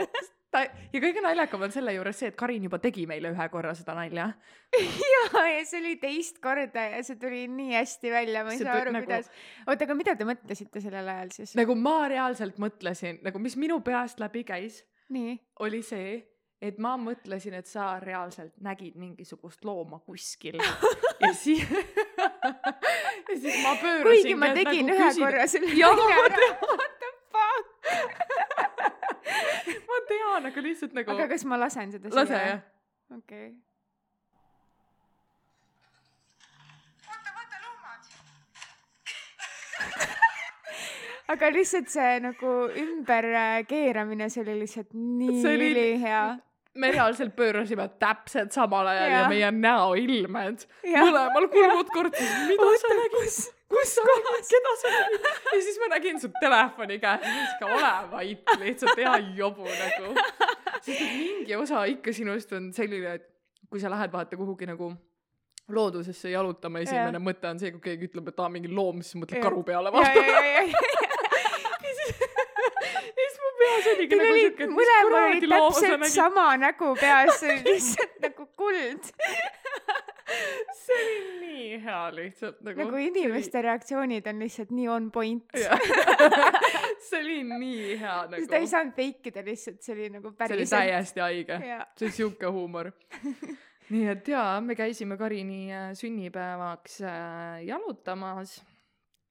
ta ja kõige naljakam on selle juures see, et Karin juba tegi meile ühe korra seda nalja. ja, ja see oli teist korda ja see tuli nii hästi välja, ma ei see saa aru nagu..., kuidas. oota, aga mida te mõtlesite sellel ajal siis? nagu ma reaalselt mõtlesin, nagu mis minu peast läbi käis, oli see, et ma mõtlesin, et sa reaalselt nägid mingisugust looma kuskil ja siis ja siis ma pöörasin. kuigi ma tegin nagu ühe küsin... korra selle nalja ära, what the fuck tean, aga lihtsalt nagu. aga kas ma lasen seda lase jah. okei okay. aga lihtsalt see nagu ümberkeeramine, see oli lihtsalt nii See oli- ülihea. Me reaalselt pöörasime täpselt samal ajal ja, ja meie näoilmed. Mõlemal kurmud kortsid, mida Oota, sa nägid, kus- nägid, keda sa nägid? Ja siis ma nägin su telefoni käes ja siis ka ole vait lihtsalt hea jobu nagu. sest et mingi osa ikka sinust on selline, et kui sa lähed vaata kuhugi nagu loodusesse jalutama, esimene Jah. mõte on see, kui keegi ütleb, et aa mingi loom, siis mõtled karu peale ja, vaata. ja, ja, ja ja siis peas oligi nagu oli siuke, et mis oli kuradi looma sa nägid. sama nägu peas, see oli lihtsalt nagu kuld. see oli nii hea lihtsalt nagu. nagu inimeste reaktsioonid on lihtsalt nii on point. see oli nii hea nagu. sest ta ei saanud fake ida lihtsalt, see oli nagu see oli täiesti haige. see oli siuke huumor. nii et jaa, me käisime Karini äh, sünnipäevaks äh, jalutamas.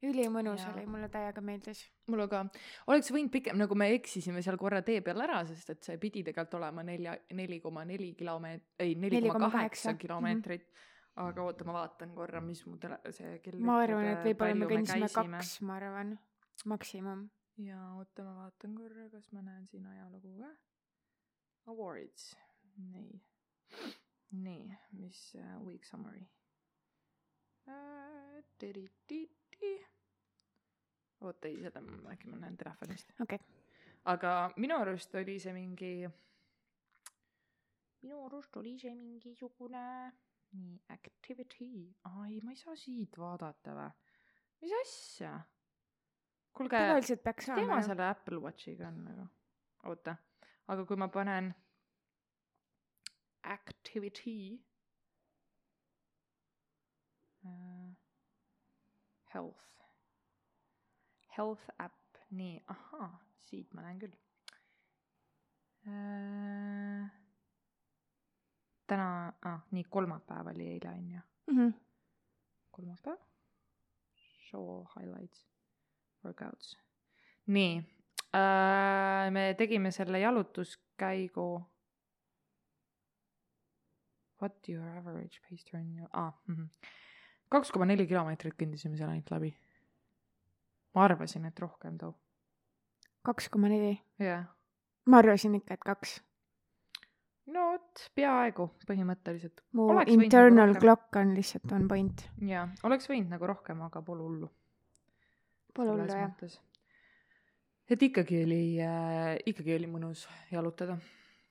Ülimõnus oli, mulle täiega meeldis. mulle ka, oleks võinud pikem, nagu me eksisime seal korra tee peal ära, sest et see pidi tegelikult olema nelja, neli koma neli kilomeet-, ei, neli koma 4,8. kaheksa kilomeetrit. aga oota, ma vaatan korra, mis mu tele-, see kell ma arvan, et ütleb, võib-olla me kõndisime kaks, ma arvan, maksimum. ja oota, ma vaatan korra, kas ma näen siin ajalugu ka. Awards, nii, nii, mis uh, week summary uh,? oota, ei, seda ma äkki ma näen telefonist. Okei. aga minu arust oli see mingi, minu arust oli see mingisugune, nii, activity, aa ei, ma ei saa siit vaadata vä? mis asja? kuulge mis teema selle Apple Watchiga on nagu? oota, aga kui ma panen activity uh,, health, health äpp, nii, ahaa, siit ma näen küll uh,. täna ah,, nii kolmapäev oli eile on ju, Mhm. kolmapäev, show highlights, workouts. nii äh,, me tegime selle jalutuskäigu. What your average pace turn you ah,, kaks koma neli kilomeetrit kõndisime seal ainult läbi. Ma arvasin, et rohkem too, kaks koma neli. jah. ma arvasin ikka, et kaks. no vot, peaaegu põhimõtteliselt. mu Oleks võinud internal nagu clock on lihtsalt on point. jaa, oleks võinud nagu rohkem, aga pole hullu. Pole hullu jah. et ikkagi oli äh,, ikkagi oli mõnus jalutada.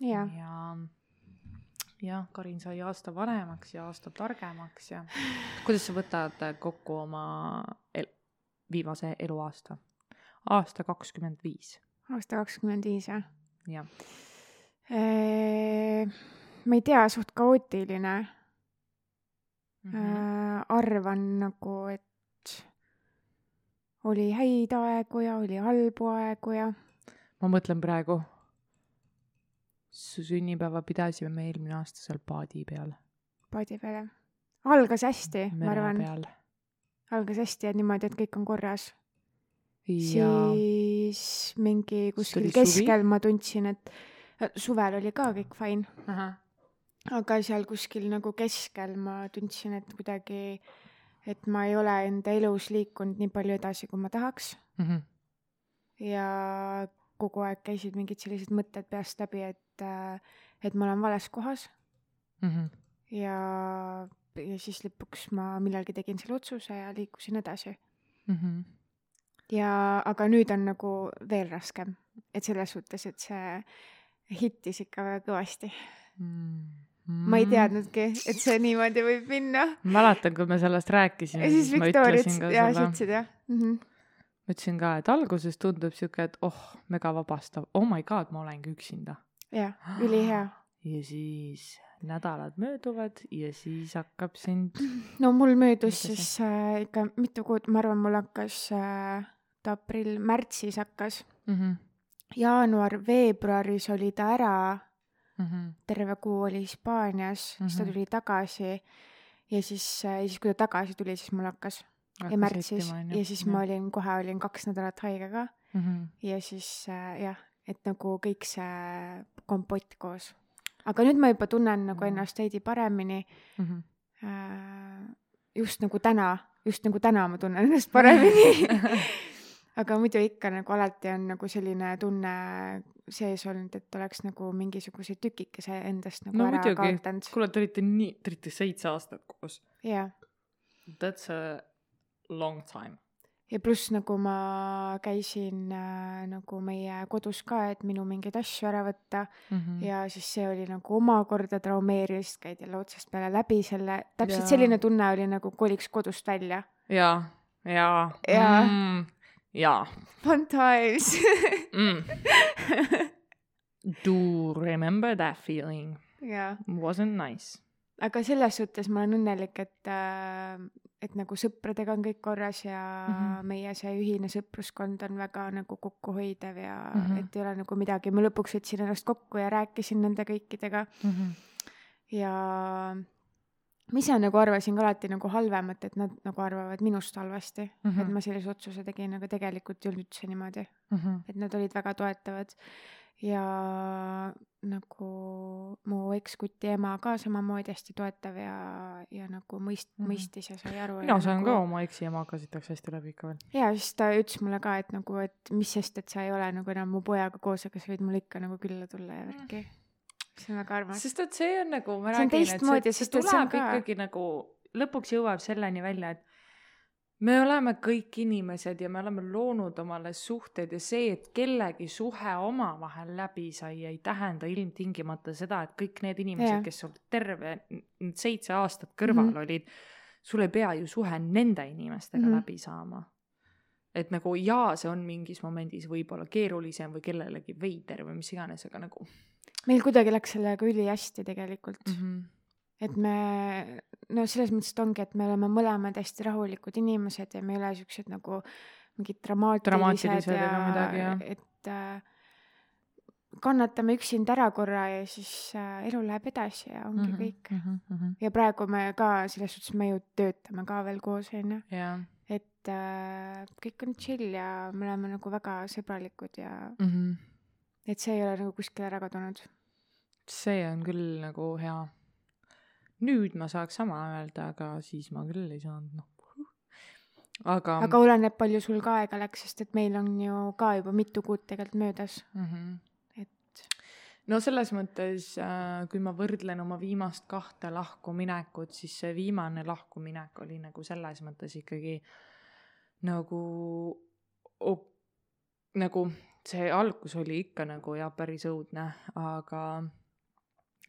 jaa, ja jah, Karin sai aasta vanemaks ja aasta targemaks ja kuidas sa võtad kokku oma el-, viimase eluaasta? aasta kakskümmend viis, aasta kakskümmend viis jah. jah. ma ei tea, suht kaootiline Mhm. äh,. arvan nagu, et oli häid aegu ja oli halbu aegu ja ma mõtlen praegu, su sünnipäeva pidasime me eelmine aasta seal paadi peal, paadi peal jah. algas hästi, ma arvan, peal. Algas hästi ja niimoodi, et kõik on korras. siis mingi kuskil oli suvi? keskel ma tundsin, et suvel oli ka kõik fine, aga seal kuskil nagu keskel ma tundsin, et kuidagi, et ma ei ole enda elus liikunud nii palju edasi, kui ma tahaks mhm, ja kogu aeg käisid mingid sellised mõtted peast läbi, et, et ma olen vales kohas mhm. ja, ja siis lõpuks ma millalgi tegin selle otsuse ja liikusin edasi. Mhm. ja, aga nüüd on nagu veel raskem, et selles suhtes, et see hittis ikka väga kõvasti. ma ei teadnudki, et see niimoodi võib minna. mäletan, kui me sellest rääkisime, ja siis Viktoria ütles ka ja sa ütlesid jah mm -hmm. ma ütlesin ka, et alguses tundub siuke, et oh, mega vabastav, oh my god, ma olengi üksinda. jah, ülihea. Ja siis nädalad mööduvad ja siis hakkab sind no mul möödus see- siis äh, ikka mitu kuud, ma arvan, mul hakkas äh, ta aprill, märtsis hakkas, mm. -hmm. jaanuar-veebruaris oli ta ära, Mm -hmm. terve kuu oli Hispaanias mm, -hmm. siis ta Mhm. tuli tagasi ja siis, ja siis, kui ta tagasi tuli, siis mul hakkas ja märtsis ja siis ma olin kohe olin kaks nädalat haige ka mm. -hmm. ja siis äh, jah, et nagu kõik see kompott koos. Aga nüüd ma juba tunnen nagu ennast veidi paremini mm. -hmm. Just nagu täna, just nagu täna ma tunnen ennast paremini aga muidu ikka nagu alati on nagu selline tunne sees olnud, et oleks nagu mingisuguse tükikese endast nagu no ära muidugi kaotanud, kuule, te olite nii, te olite seitse aastat koos. jah. That's a long time. Ja pluss nagu ma käisin äh, nagu meie kodus ka, et minu mingeid asju ära võtta Mm -hmm. ja siis see oli nagu omakorda traumeeriv, sest käid jälle otsast peale läbi selle, täpselt Jaa. selline tunne oli nagu koliks kodust välja. ja, ja, Jaa. mm, ja Fun times mm.. Do remember that feeling, jaa, wasn't nice. Aga selles suhtes ma olen õnnelik, et äh, et nagu sõpradega on kõik korras ja mm. -hmm. meie see ühine sõpruskond on väga nagu kokkuhoidev ja mm. -hmm. et ei ole nagu midagi, ma lõpuks võtsin ennast kokku ja rääkisin nende kõikidega ja ma ise nagu arvasin ka alati nagu halvemat, et nad nagu arvavad minust halvasti mm. -hmm. et ma sellise otsuse tegin, aga tegelikult ei olnud üldse niimoodi, Mhm. et nad olid väga toetavad ja nagu mu ekskuti ema ka samamoodi hästi toetav ja, ja nagu mõist- mm. -hmm. mõistis ja sai aru. mina saan nagu... ka oma eksi emaga sitaks hästi läbi ikka veel. ja siis ta ütles mulle ka, et nagu, et mis sest, et sa ei ole nagu enam mu pojaga koos, aga sa võid mulle ikka nagu külla tulla ja värki. see on väga armas. sest et see on nagu, ma räägin, et see, see tuleb ka- ikkagi nagu, lõpuks jõuab selleni välja, et me oleme kõik inimesed ja me oleme loonud omale suhted ja see, et kellegi suhe omavahel läbi sai, ei tähenda ilmtingimata seda, et kõik need inimesed kes sul terve n- seitse aastat kõrval mm. -hmm. olid, sul ei pea ju suhe nende inimestega mm. -hmm. läbi saama. et nagu jaa, see on mingis momendis võib-olla keerulisem või kellelegi veider või mis iganes, aga nagu meil kuidagi läks sellega ülihästi tegelikult mm. -hmm. Et me, no selles mõttes, et ongi, et me oleme mõlemad hästi rahulikud inimesed ja me ei ole siuksed nagu mingid dramaatilised, Dramaatilised ega midagi, jah. et äh, kannatame üksinda ära korra ja siis äh, elu läheb edasi ja ongi mm -hmm. kõik. mm. -hmm. ja praegu me ka selles suhtes, me ju töötame ka veel koos, onju, jaa et äh, kõik on chill ja me oleme nagu väga sõbralikud ja mm. -hmm. et see ei ole nagu kuskile ära kadunud. see on küll nagu hea. Nüüd ma saaks sama öelda, aga siis ma küll ei saanud, noh. aga, aga oleneb, palju sul ka aega läks, sest et meil on ju ka juba mitu kuud tegelikult möödas, mm. -hmm. et no selles mõttes, kui ma võrdlen oma viimast kahte lahkuminekut, siis see viimane lahkuminek oli nagu selles mõttes ikkagi nagu, nagu see algus oli ikka nagu jah, päris õudne, aga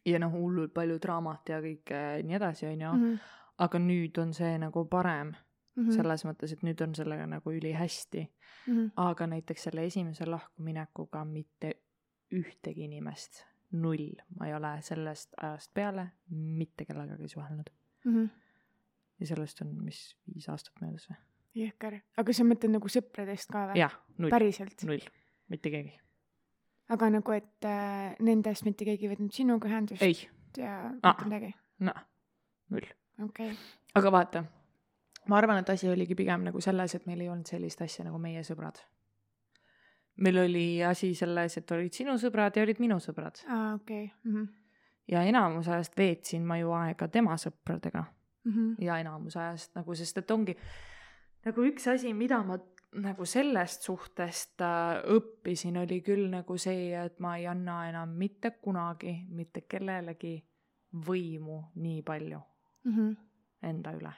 ja noh, hullult palju draamat ja kõike nii edasi, onju, Mhm, aga nüüd on see nagu parem mhm, selles mõttes, et nüüd on sellega nagu ülihästi, mhm. aga näiteks selle esimese lahkuminekuga mitte ühtegi inimest, null, ma ei ole sellest ajast peale mitte kellegagi suhelnud Mhm. ja sellest on, mis viis aastat möödas või? jõhker, aga sa mõtled nagu sõpradest ka või? jah, null, päriselt, null, mitte keegi. Aga nagu, et äh, nendest mitte keegi ei võtnud sinuga ühendust ei, ja Ah. mitte midagi, noh, null. okei okay., aga vaata, ma arvan, et asi oligi pigem nagu selles, et meil ei olnud sellist asja nagu meie sõbrad. meil oli asi selles, et olid sinu sõbrad ja olid minu sõbrad aa okei, ja enamus ajast veetsin ma ju aega tema sõpradega Mhm. ja enamus ajast nagu, sest et ongi nagu üks asi, mida ma nagu sellest suhtest äh, õppisin, oli küll nagu see, et ma ei anna enam mitte kunagi mitte kellelegi võimu nii palju enda üle.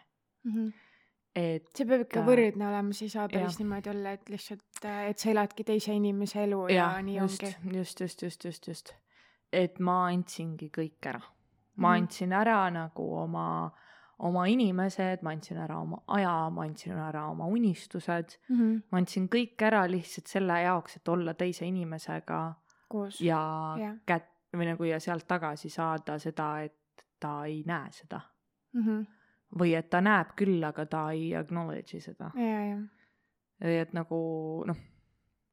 et Mhm. see peab ikka Äh, võrdne olema, siis ei saa päris jah. niimoodi olla, et lihtsalt, et sa eladki teise inimese elu ja, ja nii just, ongi. just, just, just, just, just. et ma andsingi kõik ära. ma Mhm. andsin ära nagu oma, oma inimesed, ma andsin ära oma aja, ma andsin ära oma unistused, Mhm. ma andsin kõik ära lihtsalt selle jaoks, et olla teise inimesega koos. ja Jah. kät- või nagu ja sealt tagasi saada seda, et ta ei näe seda Mhm. või et ta näeb küll, aga ta ei acknowledge'i seda. ja, ja, et nagu noh,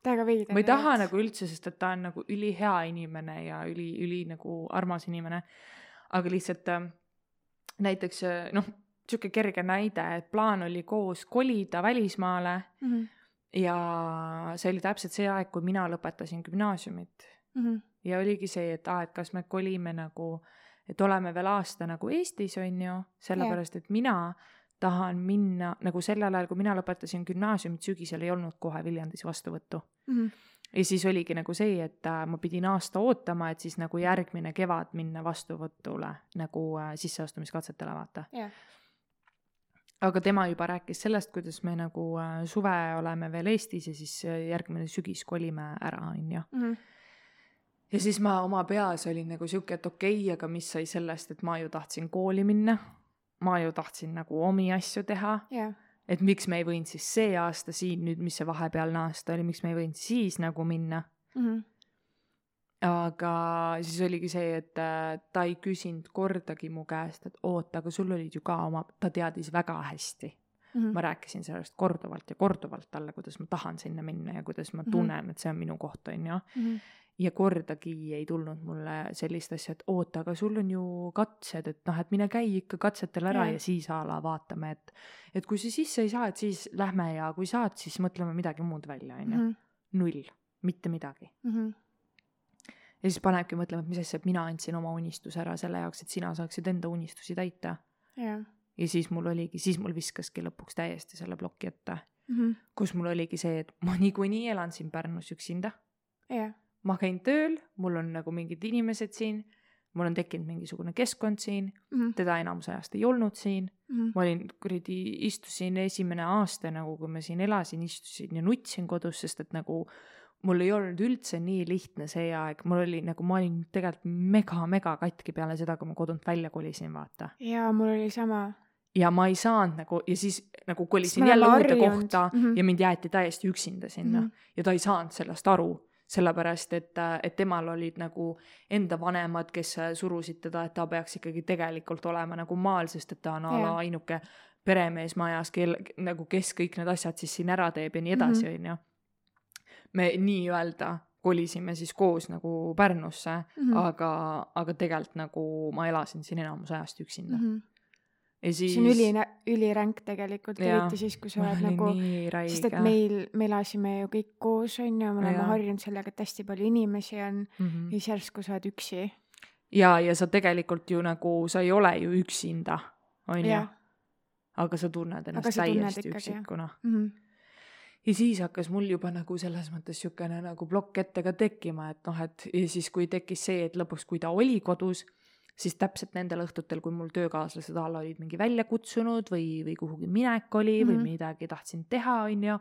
täiega veider. ma ei taha nagu üldse, sest et ta on nagu ülihea inimene ja üli, üli nagu armas inimene. aga lihtsalt äh, näiteks äh, noh, sihuke kerge näide, et plaan oli koos kolida välismaale Mhm. ja see oli täpselt see aeg, kui mina lõpetasin gümnaasiumit mm. -hmm. ja oligi see, et aa, et kas me kolime nagu, et oleme veel aasta nagu Eestis, on ju, sellepärast et mina tahan minna nagu sellel ajal, kui mina lõpetasin gümnaasiumit, sügisel ei olnud kohe Viljandis vastuvõttu Mm -hmm. Ja siis oligi nagu see, et äh, ma pidin aasta ootama, et siis nagu järgmine kevad minna vastuvõtule nagu äh, sisseastumiskatsetele, vaata. jah, aga tema juba rääkis sellest, kuidas me nagu äh, suve oleme veel Eestis ja siis järgmine sügis kolime ära, on ju. Mhm. ja siis ma oma peas olin nagu sihuke, et okei okay,, aga mis sai sellest, et ma ju tahtsin kooli minna. ma ju tahtsin nagu omi asju teha, jah, et miks me ei võinud siis see aasta siin nüüd, mis see vahepealne aasta oli, miks me ei võinud siis nagu minna Mhm. aga siis oligi see, et äh, ta ei küsinud kordagi mu käest, et oota, aga sul olid ju ka oma, ta teadis väga hästi. Mhm. ma rääkisin sellest korduvalt ja korduvalt talle, kuidas ma tahan sinna minna ja kuidas ma Mhm. tunnen, et see on minu koht, on ju. Ja kordagi ei tulnud mulle sellist asja, et oota, aga sul on ju katsed, et noh, et mine käi ikka katsetel ära Jah. ja siis a la vaatame, et et kui sa sisse ei saa, et siis lähme ja kui saad, siis mõtleme midagi muud välja, on Mhm. ju. null, mitte midagi ja siis panebki mõtlema, et mis asja, et mina andsin oma unistuse ära selle jaoks, et sina saaksid enda unistusi täita. ja siis mul oligi, siis mul viskaski lõpuks täiesti selle ploki ette, Mhm. kus mul oligi see, et ma niikuinii elan siin Pärnus üksinda. Ma käin tööl, mul on nagu mingid inimesed siin, mul on tekkinud mingisugune keskkond siin, Mhm. teda enamus ajast ei olnud siin. ma olin kuradi, istusin esimene aasta nagu, kui ma siin elasin, istusin ja nutsin kodus, sest et nagu mul ei olnud üldse nii lihtne see aeg, mul oli nagu, ma olin tegelikult mega-mega katki peale seda, kui ma kodunt välja kolisin, vaata. ja mul oli sama. ja ma ei saanud nagu ja siis nagu kolisin jälle uude kohta mm. -hmm. ja mind jäeti täiesti üksinda sinna mm. -hmm. ja ta ei saanud sellest aru sellepärast et, et temal olid nagu enda vanemad, kes surusid teda, et ta peaks ikkagi tegelikult olema nagu maal, sest et ta on a la ainuke peremees majas, kel nagu kes kõik need asjad siis siin ära teeb ja nii edasi, Mhm. onju. me nii-öelda kolisime siis koos nagu Pärnusse mm. -hmm. aga, aga tegelikult nagu ma elasin siin enamus ajast üksinda mm. -hmm. Ja siis see on üli, üliränk tegelikult, eriti siis, kui sa oled nagu, sest et meil, me elasime ju kõik koos, on ju, me oleme harjunud sellega, et hästi palju inimesi on mm. -hmm. ja siis järsku sa oled üksi. ja, ja sa tegelikult ju nagu, sa ei ole ju üksinda, onju jah, aga sa tunned ennast sa tunned täiesti jah. üksikuna. Mhm. ja siis hakkas mul juba nagu selles mõttes siukene nagu plokk ette ka tekkima, et noh, et ja siis, kui tekkis see, et lõpuks, kui ta oli kodus, siis täpselt nendel õhtutel, kui mul töökaaslased a la olid mingi välja kutsunud või, või kuhugi minek oli mm -hmm. või Mhm. midagi tahtsin teha, onju,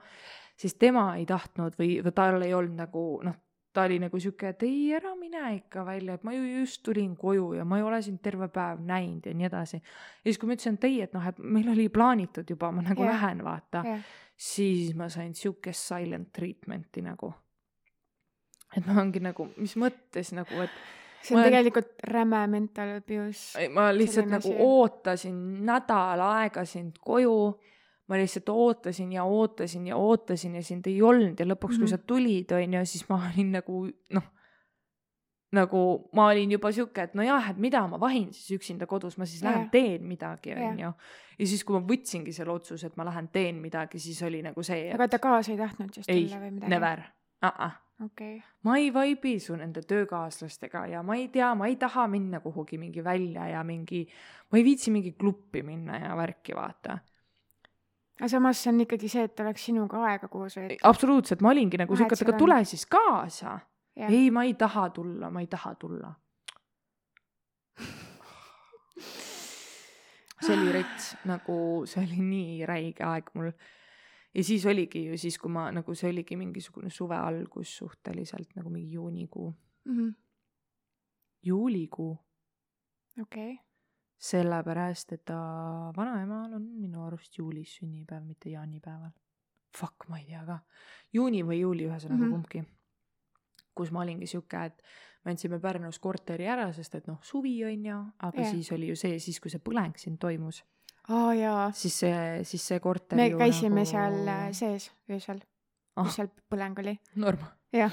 siis tema ei tahtnud või, või tal ei olnud nagu noh, ta oli nagu sihuke, et ei, ära mine ikka välja, et ma ju just tulin koju ja ma ei ole sind terve päev näinud ja nii edasi. ja siis, kui ma ütlesin, et ei, et noh, et meil oli plaanitud juba, ma nagu Jah. lähen, vaata jah, siis ma sain siukest silent treatment'i nagu. et ma ongi nagu, mis mõttes nagu, et see on Ma tegelikult räme mental abuse. ma lihtsalt nagu asi. ootasin nädal aega sind koju. ma lihtsalt ootasin ja ootasin ja ootasin ja sind ei olnud ja lõpuks, kui Mhm. sa tulid, onju, siis ma olin nagu noh, nagu ma olin juba sihuke, et nojah, et mida ma vahin siis üksinda kodus, ma siis lähen Jah. teen midagi, Jah. onju. ja siis, kui ma võtsingi selle otsuse, et ma lähen teen midagi, siis oli nagu see, aga et ta kaasa ei tahtnud ei tulla või, midagi? never uh. okay., ma ei vaibi su nende töökaaslastega ja ma ei tea, ma ei taha minna kuhugi mingi välja ja mingi, ma ei viitsi mingi kluppi minna ja värki vaata. aga samas see on ikkagi see, et oleks sinuga aega koos veeta. absoluutselt, ma olingi nagu siuke, et aga tule siis kaasa. ei, ma ei taha tulla, ma ei taha tulla. see oli rets, nagu see oli nii räige aeg mul. Ja siis oligi ju siis, kui ma nagu see oligi mingisugune suve algus suhteliselt nagu mingi juunikuu, Mhm. juulikuu okei, sellepärast, et ta vanaemal on minu arust juulis sünnipäev, mitte jaanipäeval. Fuck, ma ei tea ka. juuni või juuli, ühesõnaga mm. -hmm. kumbki. kus ma olingi sihuke, et me andsime Pärnus korteri ära, sest et noh, suvi on ju, aga yeah. siis oli ju see, siis kui see põleng siin toimus, aa jaa, siis see, siis see korter me käisime nagu... seal äh, sees öösel, Ah. kus seal põleng oli. norm. jah,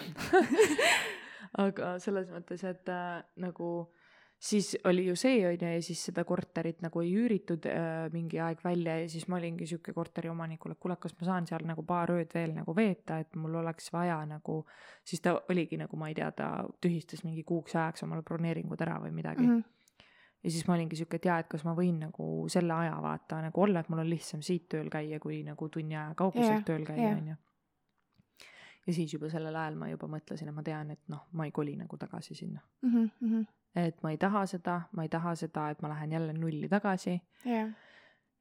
aga selles mõttes, et äh, nagu siis oli ju see onju ja siis seda korterit nagu ei üüritud äh, mingi aeg välja ja siis ma olingi sihuke korteriomanikule, et kuule, kas ma saan seal nagu paar ööd veel nagu veeta, et mul oleks vaja nagu, siis ta oligi nagu, ma ei tea, ta tühistas mingi kuuks ajaks omale broneeringud ära või midagi mm. -hmm. Ja siis ma olingi sihuke, et jaa, et kas ma võin nagu selle aja vaata nagu olla, et mul on lihtsam siit tööl käia, kui nagu tunni aja kauguselt yeah, tööl käia onju yeah ja siis juba sellel ajal ma juba mõtlesin, et ma tean, et noh, ma ei koli nagu tagasi sinna mm. -hmm et ma ei taha seda, ma ei taha seda, et ma lähen jälle nulli tagasi. jah.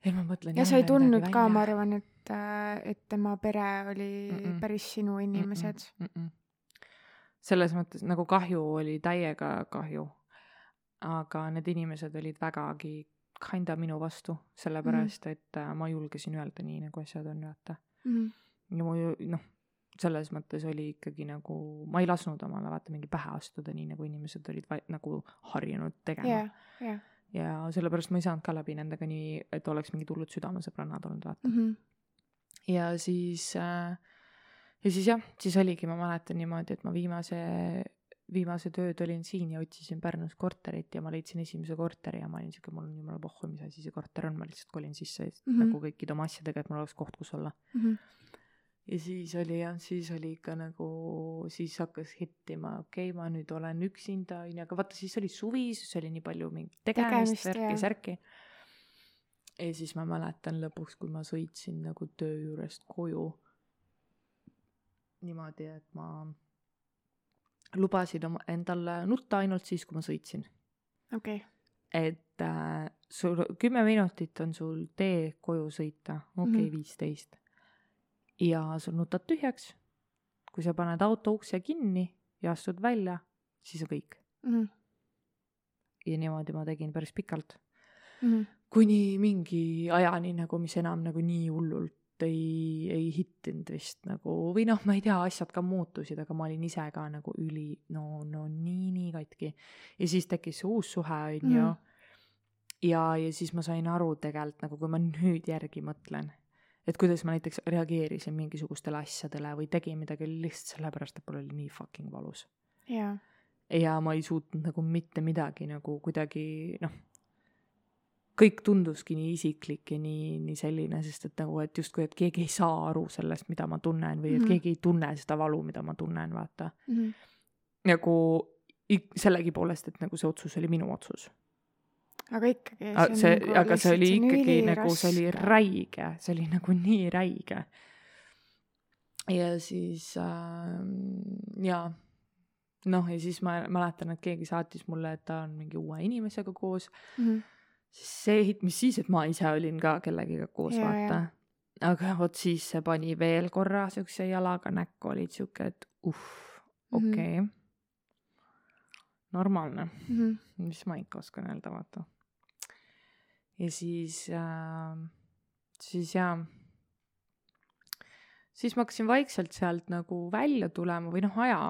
ja ma mõtlen. ja sa ei tundnud ka, ma arvan, et, äh, et tema pere oli mm -mm. päris sinu inimesed mm. -mm. selles mõttes nagu kahju oli täiega kahju. Aga need inimesed olid vägagi kinda minu vastu, sellepärast mm -hmm. et äh, ma julgesin öelda nii, nagu asjad on, vaata mm. -hmm. ja mu noh selles mõttes oli ikkagi nagu, ma ei lasknud omale vaata mingi pähe astuda, nii nagu inimesed olid va- nagu harjunud tegema yeah,. Yeah. ja sellepärast ma ei saanud ka läbi nendega nii, et oleks mingid hullud südamesõbrannad olnud, vaata mm. -hmm. ja siis äh,, ja siis jah, siis oligi, ma mäletan niimoodi, et ma viimase, viimased ööd olin siin ja otsisin Pärnus korterit ja ma leidsin esimese korteri ja ma olin siuke, mul on jumala pohhu, mis asi see korter on, ma lihtsalt kolin sisse mm -hmm. nagu kõikide oma asjadega, et mul oleks koht, kus olla mm. -hmm ja siis oli jah, siis oli ikka nagu, siis hakkas hittima, okei okay,, ma nüüd olen üksinda, onju, aga vaata, siis oli suvi, siis oli nii palju mingit tegemist, värki-särki. ja siis ma mäletan lõpuks, kui ma sõitsin nagu töö juurest koju. niimoodi, et ma lubasin oma, endale nutta ainult siis, kui ma sõitsin. okei okay. et äh, sul kümme minutit on sul tee koju sõita, okei okay, mm, viisteist -hmm ja sul nutad tühjaks. kui sa paned auto ukse kinni ja astud välja, siis on kõik mm. -hmm. ja niimoodi ma tegin päris pikalt mm. -hmm. kuni mingi ajani nagu, mis enam nagu nii hullult ei, ei hittinud vist nagu või noh, ma ei tea, asjad ka muutusid, aga ma olin ise ka nagu üli, no, no nii, nii katki. ja siis tekkis see uus suhe, on ju. Mhm. ja, ja siis ma sain aru tegelikult nagu, kui ma nüüd järgi mõtlen et kuidas ma näiteks reageerisin mingisugustele asjadele või tegin midagi lihtsalt sellepärast, et mul oli nii fucking valus. jaa. ja ma ei suutnud nagu mitte midagi nagu kuidagi noh, kõik tunduski nii isiklik ja nii, nii selline, sest et nagu, et justkui, et keegi ei saa aru sellest, mida ma tunnen või et mm -hmm. keegi ei tunne seda valu, mida ma tunnen, vaata mm. -hmm. nagu sellegipoolest, et nagu see otsus oli minu otsus aga ikkagi. see, nagu aga see oli ikkagi nagu, see oli räige, see oli nagu nii räige. ja siis äh, ja noh, ja siis ma mäletan, et keegi saatis mulle, et ta on mingi uue inimesega koos mm. -hmm. See, mis siis, et ma ise olin ka kellegiga koos, vaata. aga vot siis see pani veel korra siukse jalaga näkku, olid siuke, et uh, okei okay. mm. -hmm normaalne mm, -hmm. mis ma ikka oskan öelda, vaata ja siis äh,, siis jaa, siis ma hakkasin vaikselt sealt nagu välja tulema või noh, aja,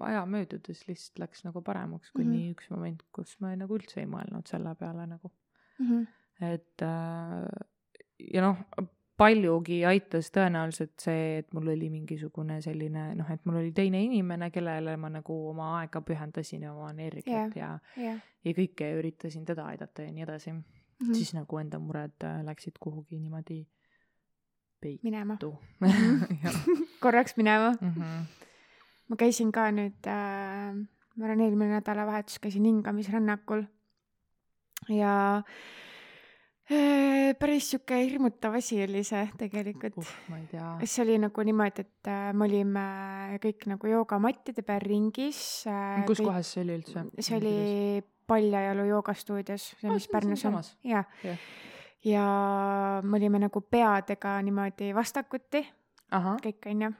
aja möödudes lihtsalt läks nagu paremaks, kuni mm -hmm. üks moment, kus ma nagu üldse ei mõelnud selle peale nagu mm. -hmm. et äh, ja noh, paljugi aitas tõenäoliselt see, et mul oli mingisugune selline noh, et mul oli teine inimene, kellele ma nagu oma aega pühendasin ja oma energiat yeah, ja yeah. ja kõike üritasin teda aidata ja nii edasi mm, -hmm. siis nagu enda mured äh, läksid kuhugi niimoodi peitu. minema korraks minema mm. -hmm. ma käisin ka nüüd äh,, ma arvan, eelmine nädalavahetus käisin hingamisrännakul ja äh, päris sihuke hirmutav asi oli see tegelikult uh,. ma ei tea. see oli nagu niimoodi, et äh, me olime kõik nagu joogamattide peal ringis äh,. kus kõik, kohas see oli üldse? see oli Paljajalu joogastuudios, see, mis Pärnus on. jaa. ja me olime nagu peadega niimoodi vastakuti. kõik onju.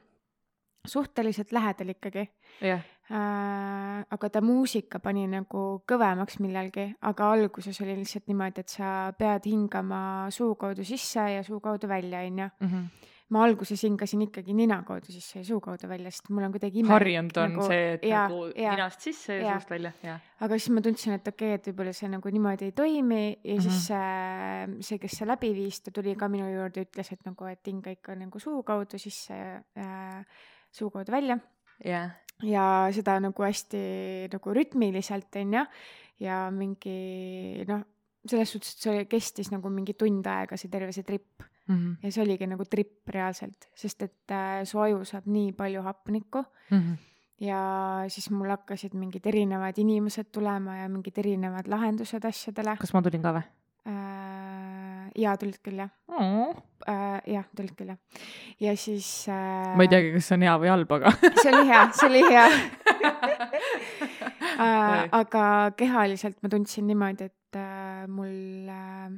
suhteliselt lähedal ikkagi. jah äh,. Aga ta muusika pani nagu kõvemaks millalgi, aga alguses oli lihtsalt niimoodi, et sa pead hingama suu kaudu sisse ja suu kaudu välja, onju mhm ma alguses hingasin ikkagi nina kaudu sisse ja suu kaudu välja, sest mul on kuidagi ime. harjunud on nagu, see, et ja, nagu ja, ninast sisse ja, ja suust välja, jah. aga siis ma tundsin, et okei okay,, et võib-olla see nagu niimoodi ei toimi ja mm -hmm. siis äh, see, kes see läbi viis, ta tuli ka minu juurde, ütles, et nagu, et hinga ikka nagu suu kaudu sisse ja äh, suu kaudu välja. jah. Ja seda nagu hästi nagu rütmiliselt, on ju, ja mingi noh, selles suhtes, et see kestis nagu mingi tund aega, see terve see trip mm. -hmm. ja see oligi nagu trip reaalselt, sest et äh, su aju saab nii palju hapnikku Mm -hmm. ja siis mul hakkasid mingid erinevad inimesed tulema ja mingid erinevad lahendused asjadele kas ma tulin ka või äh,. jaa, tulid küll jah oh.? jah, tulid küll jah. ja siis äh, ma ei teagi, kas see on hea või halb, aga see oli hea, see oli hea äh,. aga kehaliselt ma tundsin niimoodi, et äh, mul äh,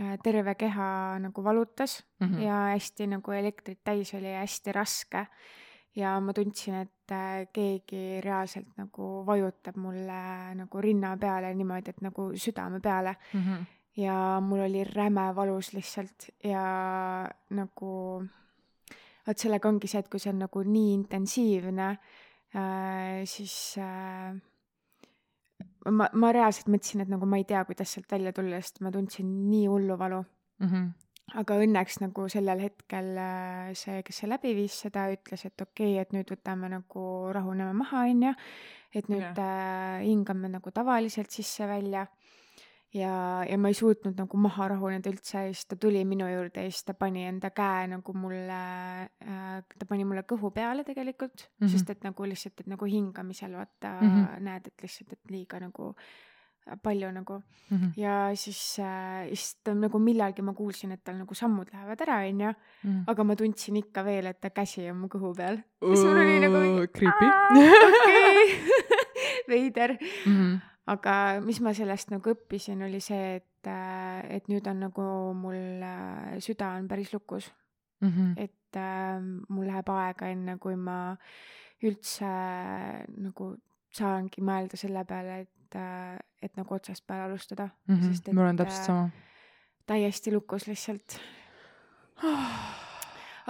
äh, terve keha nagu valutas mm -hmm. ja hästi nagu elektrit täis oli ja hästi raske. ja ma tundsin, et äh, keegi reaalselt nagu vajutab mulle nagu rinna peale niimoodi, et nagu südame peale mm. -hmm. Ja mul oli räme valus lihtsalt ja nagu vot sellega ongi see, et kui see on nagu nii intensiivne äh,, siis äh, ma, ma reaalselt mõtlesin, et nagu ma ei tea, kuidas sealt välja tulla, sest ma tundsin nii hullu valu. Mm -hmm. aga õnneks nagu sellel hetkel äh, see, kes see läbi viis seda, ütles, et okei okay,, et nüüd võtame nagu, rahuneme maha, onju. et nüüd Jah. äh, hingame nagu tavaliselt sisse-välja. ja, ja ma ei suutnud nagu maha rahuneda üldse ja siis ta tuli minu juurde ja siis ta pani enda käe nagu mulle äh,, ta pani mulle kõhu peale tegelikult mm, Mhm. -hmm. sest et nagu lihtsalt, et nagu hingamisel vaata mm Mhm. -hmm. näed, et lihtsalt, et liiga nagu palju nagu Mm -hmm. ja siis äh,, siis ta nagu millalgi ma kuulsin, et tal nagu sammud lähevad ära, onju, -hmm. aga ma tundsin ikka veel, et ta käsi on mu kõhu peal. siis mul oli nagu creepy. okei, veider. mm. -hmm. Aga mis ma sellest nagu õppisin, oli see, et, et nüüd on nagu mul äh, süda on päris lukus, Mm -hmm. et äh, mul läheb aega, enne kui ma üldse äh, nagu saangi mõelda selle peale, et äh,, et nagu otsast peale alustada Mm -hmm. Sest et, mul on täpselt äh, sama. täiesti lukus lihtsalt.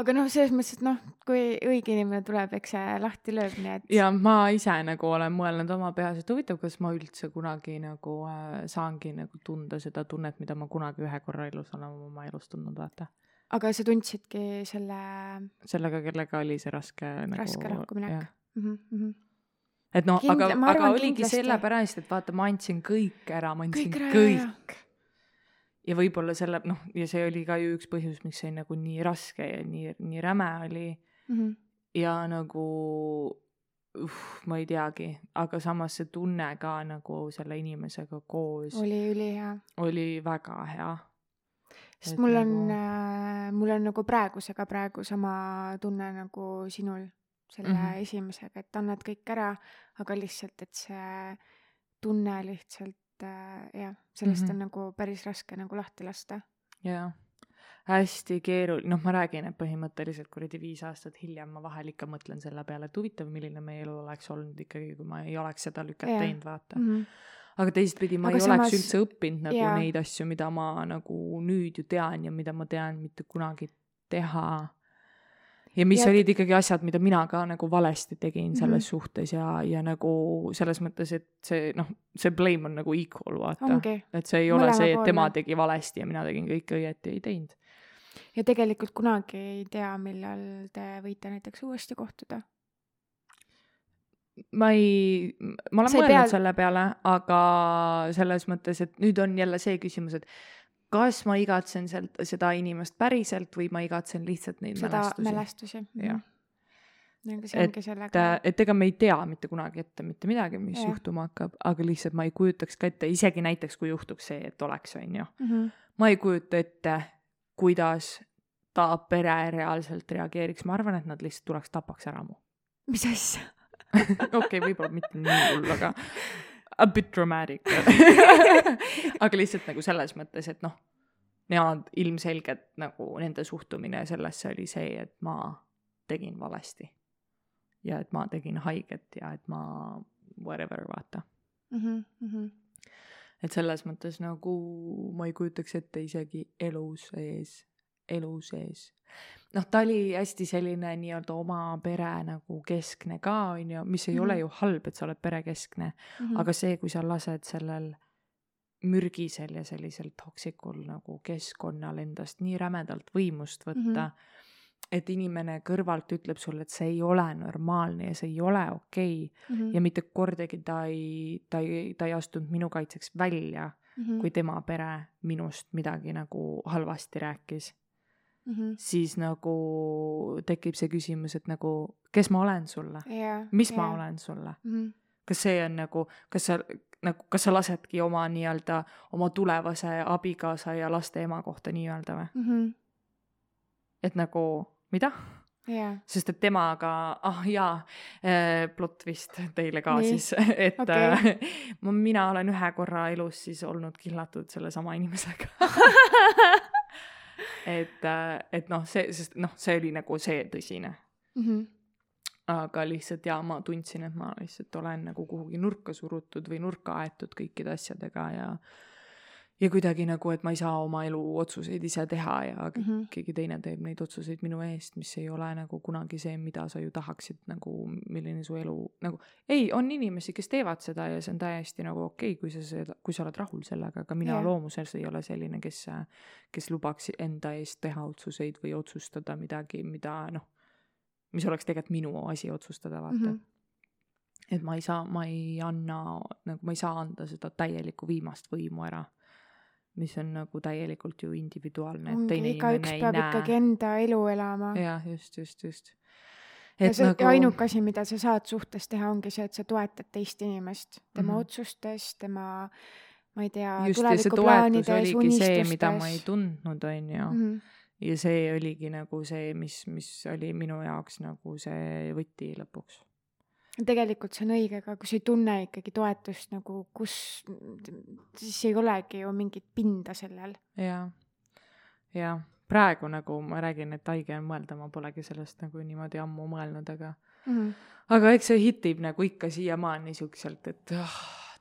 aga noh, selles mõttes, et noh, kui õige inimene tuleb, eks see lahti lööb, nii et ja ma ise nagu olen mõelnud oma peas, et huvitav, kas ma üldse kunagi nagu äh, saangi nagu tunda seda tunnet, mida ma kunagi ühe korra elus olen oma elus tundnud, vaata. aga sa tundsidki selle sellega, kellega oli see raske nagu. raske lahkuminek. Mm -hmm. et noh, aga, aga oligi sellepärast, et vaata, ma andsin kõik ära, ma andsin Kõik ära, kõik.. Ja võib-olla selle, noh, ja see oli ka ju üks põhjus, miks see nagu nii raske ja nii, nii räme oli Mm -hmm. ja nagu uh, ma ei teagi, aga samas see tunne ka nagu selle inimesega koos oli, ülihea, oli väga hea. sest Et mul on nagu- äh,, mul on nagu praegusega praegu sama tunne nagu sinul selle mm. -hmm. esimesega, et annad kõik ära, aga lihtsalt, et see tunne lihtsalt äh, jah, sellest mm Mhm. -hmm. on nagu päris raske nagu lahti lasta. jaa, hästi keeruline, noh, ma räägin, et põhimõtteliselt kuradi viis aastat hiljem ma vahel ikka mõtlen selle peale, et huvitav, milline meie elu oleks olnud ikkagi, kui ma ei oleks seda lüket Jaa. teinud, vaata. Mm -hmm. aga teistpidi ma Aga ei samas- oleks üldse õppinud nagu jaa. neid asju, mida ma nagu nüüd ju tean ja mida ma tean mitte kunagi teha. Ja mis Ja- olid ikkagi asjad, mida mina ka nagu valesti tegin selles Mhm. suhtes ja, ja nagu selles mõttes, et see noh, see blame on nagu equal, vaata. et see ei ole see, et tema tegi valesti ja mina tegin kõike õieti, ei teinud. ja tegelikult kunagi ei tea, millal te võite näiteks uuesti kohtuda. ma ei, ma olen mõelnud pea- selle peale, aga selles mõttes, et nüüd on jälle see küsimus, et kas ma igatsen sealt seda inimest päriselt või ma igatsen lihtsalt neid seda mälestusi. mälestusi. Aga see ongi sellega et, et ega me ei tea mitte kunagi ette mitte midagi, mis Jah. juhtuma hakkab, aga lihtsalt ma ei kujutaks ka ette, isegi näiteks kui juhtuks see, et oleks, on ju. mm. -hmm. ma ei kujuta ette, kuidas ta pere reaalselt reageeriks, ma arvan, et nad lihtsalt tuleks tapaks ära mu. mis asja? okei, võib-olla mitte nii hull, aga a bit dramatic. aga lihtsalt nagu selles mõttes, et noh, nemad ilmselgelt nagu nende suhtumine sellesse oli see, et ma tegin valesti. ja et ma tegin haiget ja et ma whatever, vaata. mm. -hmm. et selles mõttes nagu ma ei kujutaks ette isegi elu sees, elu sees. noh, ta oli hästi selline nii-öelda oma pere nagu keskne ka, on ju, mis ei mm -hmm. ole Mhm. ju halb, et sa oled perekeskne mm, -hmm. aga see, kui sa lased sellel mürgisel ja sellisel toksikul nagu keskkonnal endast nii rämedalt võimust võtta mm. -hmm. et inimene kõrvalt ütleb sulle, et see ei ole normaalne ja see ei ole okei okay. Mhm. ja mitte kordagi ta ei, ta ei, ta ei astunud minu kaitseks välja Mhm. kui tema pere minust midagi nagu halvasti rääkis, Mhm. siis nagu tekib see küsimus, et nagu, kes ma olen sulle, jaa. mis ma olen sulle, Mhm. kas see on nagu, kas sa nagu, kas sa lasedki oma nii-öelda, oma tulevase abikaasa ja laste ema kohta nii-öelda või? Mhm. et nagu, mida? jaa. sest et temaga, ah jaa äh,, plott vist teile ka Nii. siis, et okay. ma, mina olen ühe korra elus siis olnud kihlatud sellesama inimesega et, et noh, see, sest noh, see oli nagu see tõsine, Mhm. aga lihtsalt jaa, ma tundsin, et ma lihtsalt olen nagu kuhugi nurka surutud või nurka aetud kõikide asjadega ja ja kuidagi nagu, et ma ei saa oma elu otsuseid ise teha ja mm. -hmm. keegi teine teeb neid otsuseid minu eest, mis ei ole nagu kunagi see, mida sa ju tahaksid nagu, milline su elu nagu, ei, on inimesi, kes teevad seda ja see on täiesti nagu okei okay,, kui sa seda, kui sa oled rahul sellega, aga mina yeah. loomuses ei ole selline, kes, kes lubaks enda eest teha otsuseid või otsustada midagi, mida noh, mis oleks tegelikult minu asi otsustada, vaata mm. -hmm et ma ei saa, ma ei anna, nagu ma ei saa anda seda täielikku viimast võimu ära, mis on nagu täielikult ju individuaalne, et ongi, teine igaüks inimene ei peab ikkagi näe. enda elu elama. jah, just, just, just. ja et see nagu ainuke asi, mida sa saad suhtes teha, ongi see, et sa toetad teist inimest tema mm. -hmm. otsustes, tema ma ei tea, tulevikuplaanides, oligi see, mida ma ei unistustes. tundnud, on ju. Mhm. ja see oligi nagu see, mis, mis oli minu jaoks nagu see võti lõpuks. Tegelikult see on õige, aga kui sa ei tunne ikkagi toetust nagu kus, siis ei olegi ju mingit pinda sellel. jah, jah, praegu nagu ma räägin, et haige on mõelda, ma polegi sellest nagu niimoodi ammu mõelnud, aga Mhm. aga eks see hitib nagu ikka siiamaani siukselt, et ah,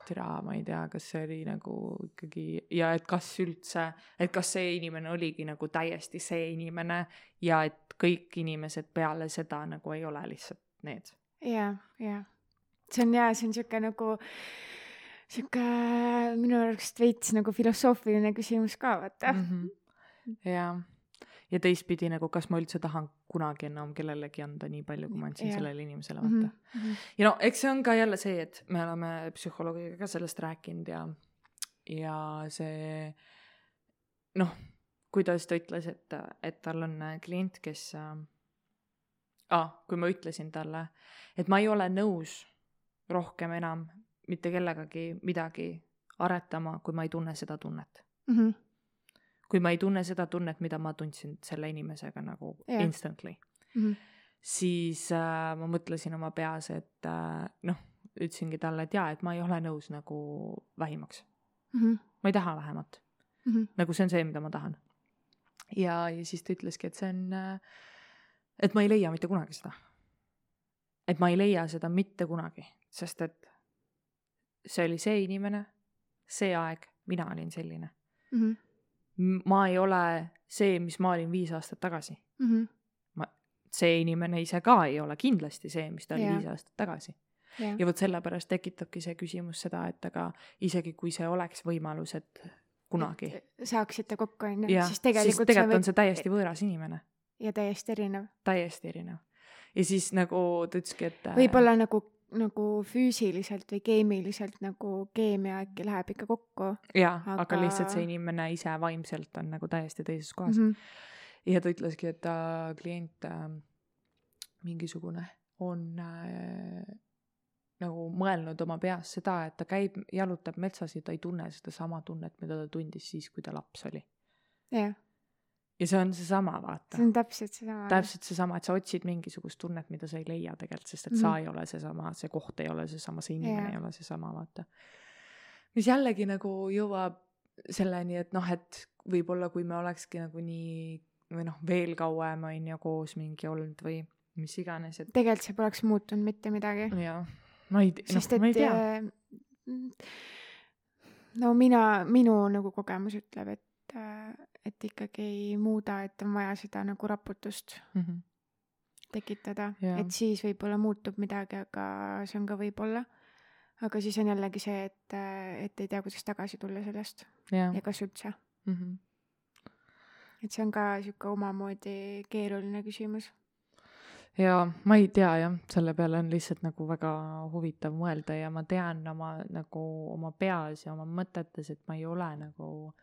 türa, ma ei tea, kas see oli nagu ikkagi ja et kas üldse, et kas see inimene oligi nagu täiesti see inimene ja et kõik inimesed peale seda nagu ei ole lihtsalt need. ja, ja see on jaa, see on sihuke nagu sihuke minu arust veits nagu filosoofiline küsimus ka vaata mm. -hmm. ja, ja teistpidi nagu, kas ma üldse tahan kunagi enam kellelegi anda nii palju, kui ma andsin Jah. sellele inimesele, -hmm. vaata. ja no eks see on ka jälle see, et me oleme psühholoogiga ka sellest rääkinud ja, ja see noh, kuidas ta ütles, et, et tal on äh, klient, kes äh, ah,, kui ma ütlesin talle, et ma ei ole nõus rohkem enam mitte kellegagi midagi aretama, kui ma ei tunne seda tunnet. Mm -hmm. kui ma ei tunne seda tunnet, mida ma tundsin selle inimesega nagu yeah. instantly, Mm -hmm. siis äh, ma mõtlesin oma peas, et äh, noh, ütlesingi talle, et jaa, et ma ei ole nõus nagu vähimaks. Mm -hmm. ma ei taha vähemat. Mm -hmm. nagu see on see, mida ma tahan. ja, ja siis ta ütleski, et see on, et ma ei leia mitte kunagi seda. et ma ei leia seda mitte kunagi, sest et see oli see inimene, see aeg, mina olin selline. Mm -hmm. ma ei ole see, mis ma olin viis aastat tagasi. Mm -hmm. see inimene ise ka ei ole kindlasti see, mis ta oli Jah. viis aastat tagasi. jah, ja vot sellepärast tekitabki see küsimus seda, et aga isegi kui see oleks võimalus, et kunagi, saaksite kokku onju, jah, siis siis tegelikult, tegelikult on see täiesti võõras inimene, ja täiesti erinev. täiesti erinev. ja siis nagu ta ütleski, et võib-olla nagu nagu füüsiliselt või keemiliselt nagu keemia äkki läheb ikka kokku jaa, aga aga- lihtsalt see inimene ise vaimselt on nagu täiesti teises kohas mm. mm. -hmm. ja ta ütleski, et ta klient äh, mingisugune on äh, nagu mõelnud oma peas seda, et ta käib, jalutab metsas ja ta ei tunne sedasama tunnet, mida ta tundis siis, kui ta laps oli. jah, ja see on seesama, vaata see. on täpselt seesama. täpselt seesama, et sa otsid mingisugust tunnet, mida sa ei leia tegelikult, sest et mm Mhm. -hmm. sa ei ole seesama, see koht ei ole seesama, see inimene yeah. ei ole seesama, vaata. mis jällegi nagu jõuab selleni, et noh, et võib-olla kui me olekski nagu nii või noh, veel kauem on ju koos mingi olnud või mis iganes, et tegelikult see poleks muutunud mitte midagi. jah, ma ei, noh, ma ei tea. äh, no mina, minu nagu kogemus ütleb, et, et ikkagi ei muuda, et on vaja seda nagu raputust Mhm. tekitada, Jaa. et siis võib-olla muutub midagi, aga see on ka võib-olla. aga siis on jällegi see, et, et ei tea, kuidas tagasi tulla sellest jah ja, kas üldse. Mhm. et see on ka sihuke omamoodi keeruline küsimus ja ma ei tea jah, selle peale on lihtsalt nagu väga huvitav mõelda ja ma tean oma nagu oma peas ja oma mõtetes, et ma ei ole nagu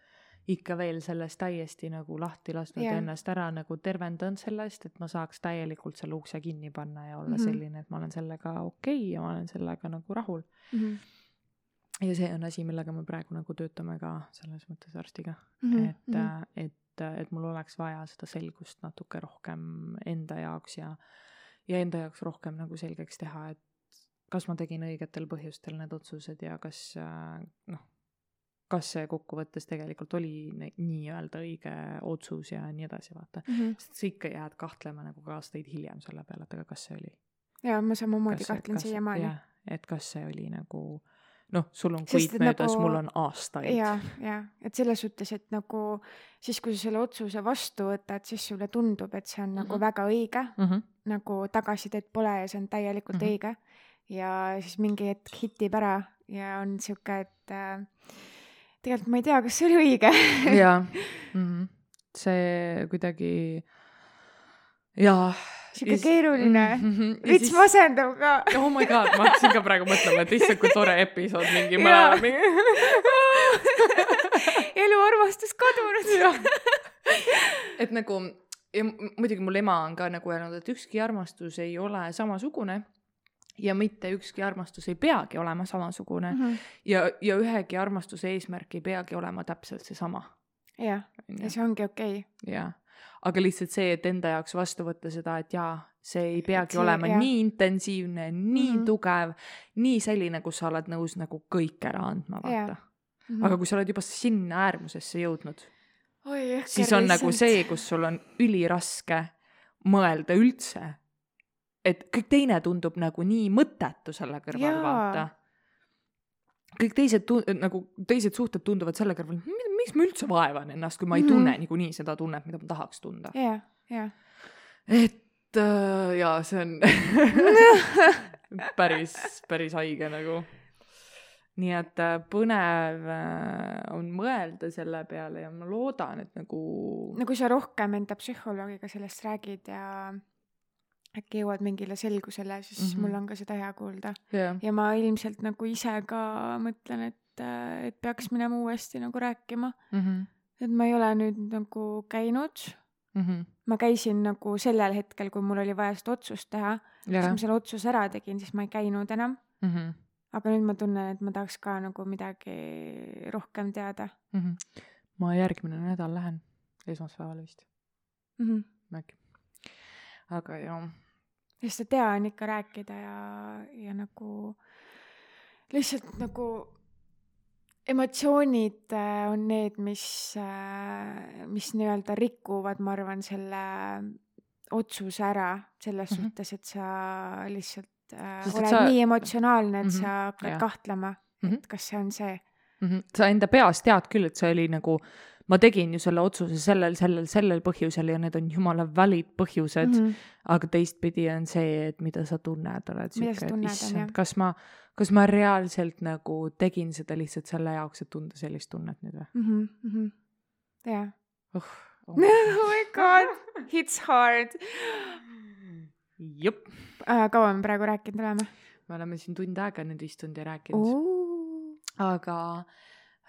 ikka veel sellest täiesti nagu lahti lasknud yeah. ennast ära nagu tervendanud sellest, et ma saaks täielikult selle ukse kinni panna ja olla mm -hmm. selline, et ma olen sellega okei okay ja ma olen sellega nagu rahul mm. -hmm. ja see on asi, millega me praegu nagu töötame ka selles mõttes arstiga mm, -hmm. et mm, -hmm. et et mul oleks vaja seda selgust natuke rohkem enda jaoks ja ja enda jaoks rohkem nagu selgeks teha, et kas ma tegin õigetel põhjustel need otsused ja kas noh, kas see kokkuvõttes tegelikult oli nii-öelda õige otsus ja nii edasi, vaata mm. -hmm. sest sa ikka jääd kahtlema nagu ka aastaid hiljem selle peale, et aga kas see oli. jaa, ma samamoodi kahtlen siiamaani. et kas see oli nagu noh, sul on kuid möödas nagu,, mul on aastaid. ja, ja, et selles suhtes, et nagu siis, kui sa selle otsuse vastu võtad, siis sulle tundub, et see on mm -hmm. nagu mhm. väga õige mm, -hmm. nagu tagasisidet pole ja see on täielikult mm -hmm. õige. ja siis mingi hetk hitib ära ja on sihuke, et äh, tegelikult ma ei tea, kas see oli õige. Jaa. Mm -hmm., see kuidagi jaa. Sihuke keeruline mm, -hmm. veits siis... masendav ka. oh my god, ma hakkasin ka praegu mõtlema, et issand, kui tore episood mingi mõlemal mingi elu armastus kadunud. Et nagu ja muidugi mul ema on ka nagu öelnud, et ükski armastus ei ole samasugune ja mitte ükski armastus ei peagi olema samasugune mm -hmm. ja, ja ühegi armastuse eesmärk ei peagi olema täpselt seesama. jah, ja see ongi okei okay.. jah aga lihtsalt see, et enda jaoks vastu võtta seda, et jaa, see ei peagi see, olema jah. nii intensiivne, nii mm -hmm. tugev, nii selline, kus sa oled nõus nagu kõik ära andma, vaata. Mm -hmm. aga kui sa oled juba sinna äärmusesse jõudnud, siis on nagu see, kus sul on üliraske mõelda üldse, et kõik teine tundub nagu nii mõttetu selle kõrval, vaata kõik teised tu-, nagu teised suhted tunduvad selle kõrval, miks ma üldse vaevan ennast, kui ma ei tunne mm -hmm. niikuinii seda tunnet, mida ma tahaks tunda. jah, jah. et äh, jaa, see on päris, päris haige nagu. nii et äh, põnev äh, on mõelda selle peale ja ma loodan, et nagu no kui sa rohkem enda psühholoogiga sellest räägid ja äkki jõuad mingile selgusele, siis mm -hmm. mul on ka seda hea kuulda yeah.. ja ma ilmselt nagu ise ka mõtlen, et, et peaks minema uuesti nagu rääkima mm. -hmm. et ma ei ole nüüd nagu käinud mm. -hmm. ma käisin nagu sellel hetkel, kui mul oli vaja seda otsust teha yeah., siis ma selle otsuse ära tegin, siis ma ei käinud enam mm. -hmm. aga nüüd ma tunnen, et ma tahaks ka nagu midagi rohkem teada mm. -hmm. ma järgmine nädal lähen, esmaspäeval vist mm. -hmm. äkki aga jah. Sest see tea on ikka rääkida ja, ja nagu lihtsalt nagu emotsioonid äh, on need, mis, äh, mis nii-öelda rikuvad, ma arvan, selle otsuse ära selles mm -hmm. suhtes, et sa lihtsalt äh, Sest, oled sa... nii emotsionaalne, et mm -hmm. sa hakkad ja. kahtlema, et mm -hmm. kas see on see mm. -hmm. sa enda peas tead küll, et see oli nagu ma tegin ju selle otsuse sellel, sellel, sellel põhjusel ja need on jumala valid põhjused mm. -hmm. aga teistpidi on see, et mida sa tunned, oled siuke, et issand, kas ma, kas ma reaalselt nagu tegin seda lihtsalt selle jaoks, et tunda sellist tunnet nüüd või mm -hmm.? jah. oh, oh. oh my god, hits hard. jep uh,. kaua me praegu rääkinud oleme? me oleme siin tund aega nüüd istunud ja rääkinud. aga Äh,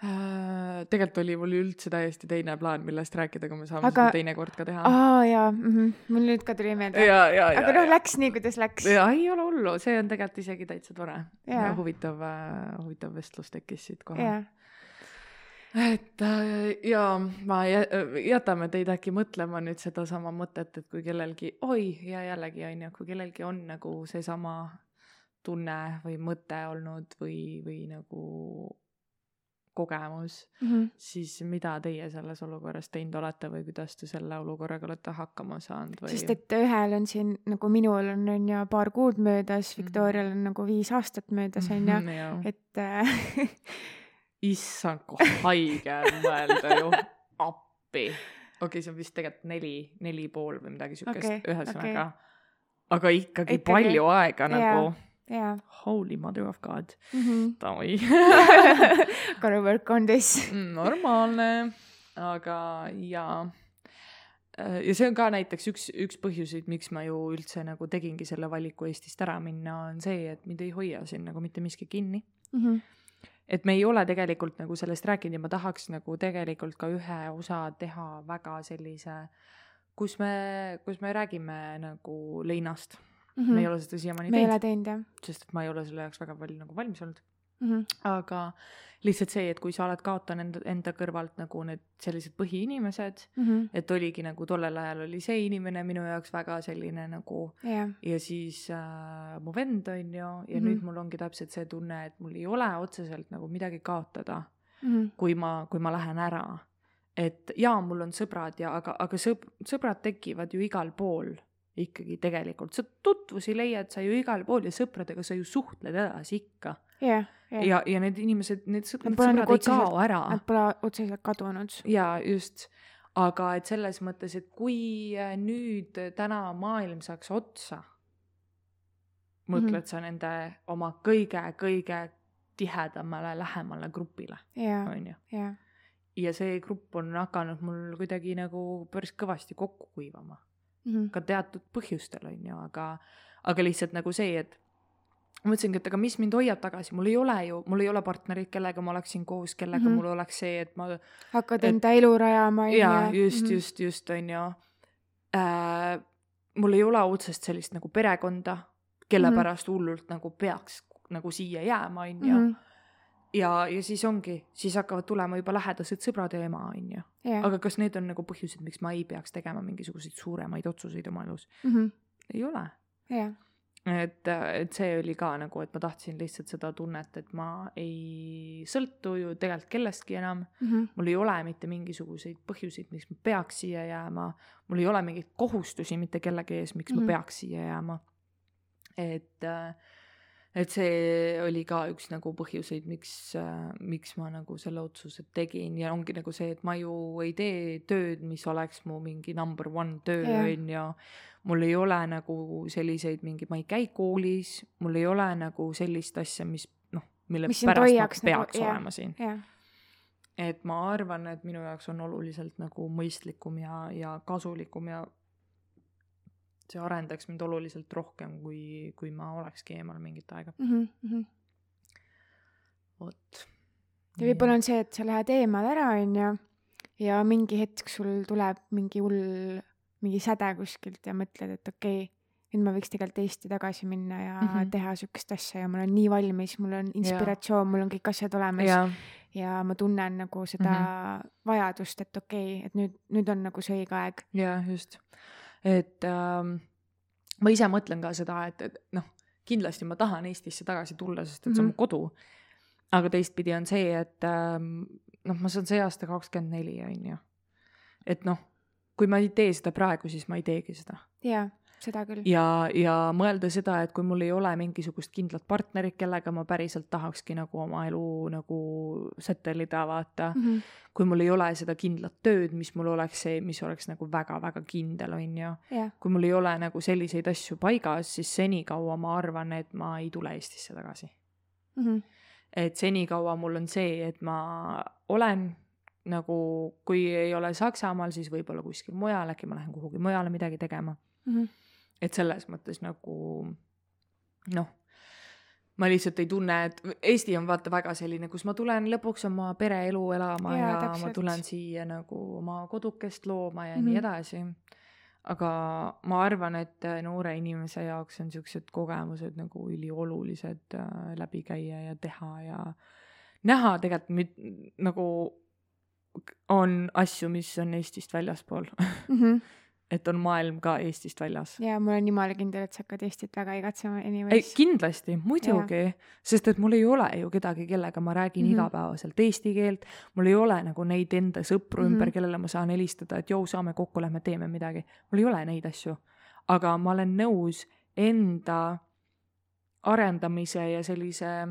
tegelikult oli mul üldse täiesti teine plaan, millest rääkida, kui me saame aga... seda teinekord ka teha. aa jaa mm, -hmm. mul nüüd ka tuli meelde. aga noh, läks nii, kuidas läks. jaa, ei ole hullu, see on tegelikult isegi täitsa tore. huvitav äh,, huvitav vestlus tekkis siit kohe. et äh, jaa, ma jätame teid äkki mõtlema nüüd sedasama mõtet, et kui kellelgi, oi, ja jällegi on ju, kui kellelgi on nagu seesama tunne või mõte olnud või, või nagu kogemus mm, -hmm. siis mida teie selles olukorras teinud olete või kuidas te selle olukorraga olete hakkama saanud või? sest et ühel on siin nagu minul on, on ju paar kuud möödas, mhm. Victorial on nagu viis aastat möödas, on ju, mhm, et äh, issand, kui haige on mõelda ju, appi. okei okay,, see on vist tegelikult neli, neli pool või midagi siukest okay,, ühesõnaga okay. aga ikkagi, ikkagi palju aega nagu Yeah. Holy mother of god mm. -hmm. Davai Gotta work on this mm, normaalne, aga jaa. äh, ja see on ka näiteks üks, üks põhjuseid, miks ma ju üldse nagu tegingi selle valiku Eestist ära minna, on see, et mind ei hoia siin nagu mitte miski kinni mm. -hmm. et me ei ole tegelikult nagu sellest rääkinud ja ma tahaks nagu tegelikult ka ühe osa teha väga sellise, kus me, kus me räägime nagu leinast mm. -hmm. me ei ole seda siiamaani teinud. me ei ole teinud jah. sest et ma ei ole selle jaoks väga palju nagu valmis olnud mm. -hmm. aga lihtsalt see, et kui sa oled kaotanud enda, enda kõrvalt nagu need sellised põhiinimesed mm, -hmm. et oligi nagu tollel ajal oli see inimene minu jaoks väga selline nagu yeah. ja siis äh, mu vend on ju ja mm -hmm. nüüd mul ongi täpselt see tunne, et mul ei ole otseselt nagu midagi kaotada mm, -hmm. kui ma, kui ma lähen ära. et jaa, mul on sõbrad ja aga, aga sõb-, sõbrad tekivad ju igal pool ikkagi tegelikult, sa tutvusi leiad sa ju igal pool ja sõpradega sa ju suhtled edasi ikka yeah,. Yeah. ja, ja need inimesed, need sõbrad, sõbrad nagu ei kao ära. Nad pole otseselt kadunud. jaa, just. aga et selles mõttes, et kui äh, nüüd täna maailm saaks otsa, mõtled mm -hmm. sa nende oma kõige-kõige tihedamale, lähemale grupile yeah,, on ju yeah.? ja see grupp on hakanud mul kuidagi nagu päris kõvasti kokku kuivama mm. -hmm. ka teatud põhjustel, on ju, aga, aga lihtsalt nagu see, et ma mõtlesingi, et aga mis mind hoiab tagasi, mul ei ole ju, mul ei ole partnerit, kellega ma oleksin koos, kellega mm -hmm. mul oleks see, et ma. hakkad enda elu rajama. jaa, just mm, -hmm. just, just on ju äh,. mul ei ole otsest sellist nagu perekonda, kelle mm -hmm. pärast hullult nagu peaks nagu siia jääma, on ju Mhm. Ja, ja siis ongi, siis hakkavad tulema juba lähedased sõbrad ja ema, on ju. aga kas need on nagu põhjused, miks ma ei peaks tegema mingisuguseid suuremaid otsuseid oma elus? mm. -hmm. ei ole. et, et see oli ka nagu, et ma tahtsin lihtsalt seda tunnet, et ma ei sõltu ju tegelikult kellestki enam mm. -hmm. mul ei ole mitte mingisuguseid põhjuseid, miks ma peaks siia jääma. mul ei ole mingeid kohustusi mitte kellegi ees, miks mm -hmm. ma Mhm. peaks siia jääma. et, et see oli ka üks nagu põhjuseid, miks, miks ma nagu selle otsuse tegin ja ongi nagu see, et ma ju ei tee tööd, mis oleks mu mingi number one töö, on ju mul ei ole nagu selliseid mingi, ma ei käi koolis, mul ei ole nagu sellist asja, mis noh, mille Mis pärast ma nagu- peaks jah. olema siin. jah et ma arvan, et minu jaoks on oluliselt nagu mõistlikum ja, ja kasulikum ja see arendaks mind oluliselt rohkem, kui, kui ma olekski eemal mingit aega. mm -hmm. vot. ja võib-olla on see, et sa lähed eemale ära, onju, ja mingi hetk sul tuleb mingi hull, mingi säde kuskilt ja mõtled, et okei okay, nüüd ma võiks tegelikult Eesti tagasi minna ja mm. -hmm. teha siukest asja ja ma olen nii valmis, mul on inspiratsioon, mul on kõik asjad olemas ja, ja ma tunnen nagu seda mm -hmm. vajadust, et okei okay,, et nüüd, nüüd on nagu see õige aeg. jah, just. Et ähm, ma ise mõtlen ka seda, et, et noh, kindlasti ma tahan Eestisse tagasi tulla, sest et see on Mhm. mu kodu. aga teistpidi on see, et ähm, noh, ma saan see aasta kakskümmend neli, on ju. et noh, kui ma ei tee seda praegu, siis ma ei teegi seda. jaa, seda küll. ja, ja mõelda seda, et kui mul ei ole mingisugust kindlat partnerit, kellega ma päriselt tahakski nagu oma elu nagu sättelida, vaata mm. -hmm. kui mul ei ole seda kindlat tööd, mis mul oleks see, mis oleks nagu väga-väga kindel, on ju. jah, kui mul ei ole nagu selliseid asju paigas, siis senikaua ma arvan, et ma ei tule Eestisse tagasi. Mhm. et senikaua mul on see, et ma olen nagu, kui ei ole Saksamaal, siis võib-olla kuskil mujal, äkki ma lähen kuhugi mujale midagi tegema. Mhm. Et selles mõttes nagu noh, ma lihtsalt ei tunne, et Eesti on vaata väga selline, kus ma tulen lõpuks oma pereelu elama ja, ja täpselt. ma tulen siia nagu oma kodukest looma ja mm Mhm. -hmm. nii edasi. aga ma arvan, et noore inimese jaoks on siuksed kogemused nagu üliolulised äh, läbi käia ja teha ja näha tegelikult nagu on asju, mis on Eestist väljaspool Mhm. Et on maailm ka Eestist väljas. ja ma olen jumala kindel, et sa hakkad Eestit väga igatsema anyways. kindlasti, muidugi, sest et mul ei ole ju kedagi, kellega ma räägin mm. -hmm. igapäevaselt eesti keelt, mul ei ole nagu neid enda sõpru mm. -hmm. ümber, kellele ma saan helistada, et jõu, saame kokku, lähme teeme midagi. mul ei ole neid asju. aga ma olen nõus enda arendamise ja sellise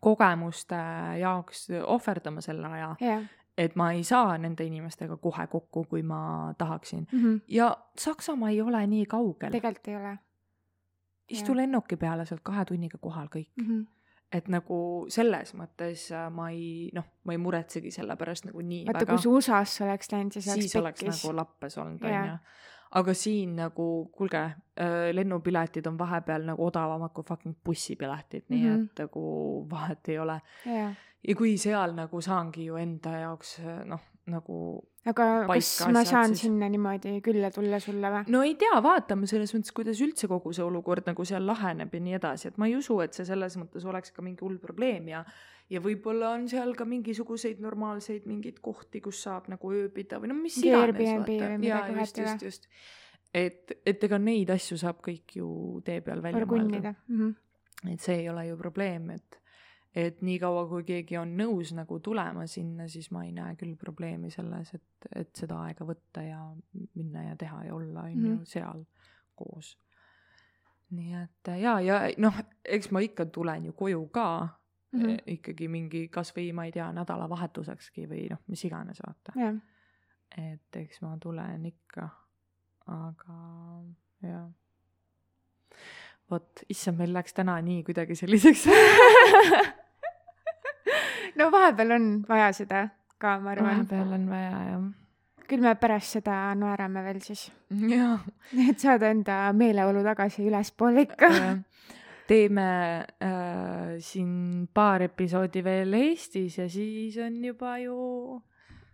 kogemuste jaoks ohverdama selle aja, jah, et ma ei saa nende inimestega kohe kokku, kui ma tahaksin. Mhm. ja Saksamaa ei ole nii kaugel. tegelikult ei ole. istu lennuki peale sealt kahe tunniga kohal kõik. Mhm. et nagu selles mõttes äh, ma ei noh, ma ei muretsegi selle pärast nagu nii vaata, väga kui sa USA-sse oleks läinud, siis oleks siis oleks nagu lappes olnud, onju. Aga siin nagu, kuulge, lennupiletid on vahepeal nagu odavamad kui fucking bussipiletid, nii Mhm. et nagu vahet ei ole. jaa. ja kui seal nagu saangi ju enda jaoks noh, nagu aga kas ma saan siis. sinna niimoodi külla tulla sulle või? no ei tea, vaatame selles mõttes, kuidas üldse kogu see olukord nagu seal laheneb ja nii edasi, et ma ei usu, et see selles mõttes oleks ka mingi hull probleem ja ja võib-olla on seal ka mingisuguseid normaalseid mingeid kohti, kus saab nagu ööbida või no mis iganes. Jaa, just, just, just. et, et ega neid asju saab kõik ju tee peal välja mõelda. mm. -hmm. et see ei ole ju probleem, et et niikaua, kui keegi on nõus nagu tulema sinna, siis ma ei näe küll probleemi selles, et, et seda aega võtta ja minna ja teha ja olla, on ju Mhm., seal koos. nii et ja, ja noh, eks ma ikka tulen ju koju ka mm. -hmm. ikkagi mingi kasvõi ma ei tea, nädalavahetusekski või noh, mis iganes, vaata. jah, et eks ma tulen ikka, aga jah. vot, issand, meil läks täna nii kuidagi selliseks no vahepeal on vaja seda ka, ma arvan. vahepeal on vaja jah. küll me pärast seda naerame veel siis, et saada enda meeleolu tagasi ülespoole ikka. Teeme äh, siin paar episoodi veel Eestis ja siis on juba ju.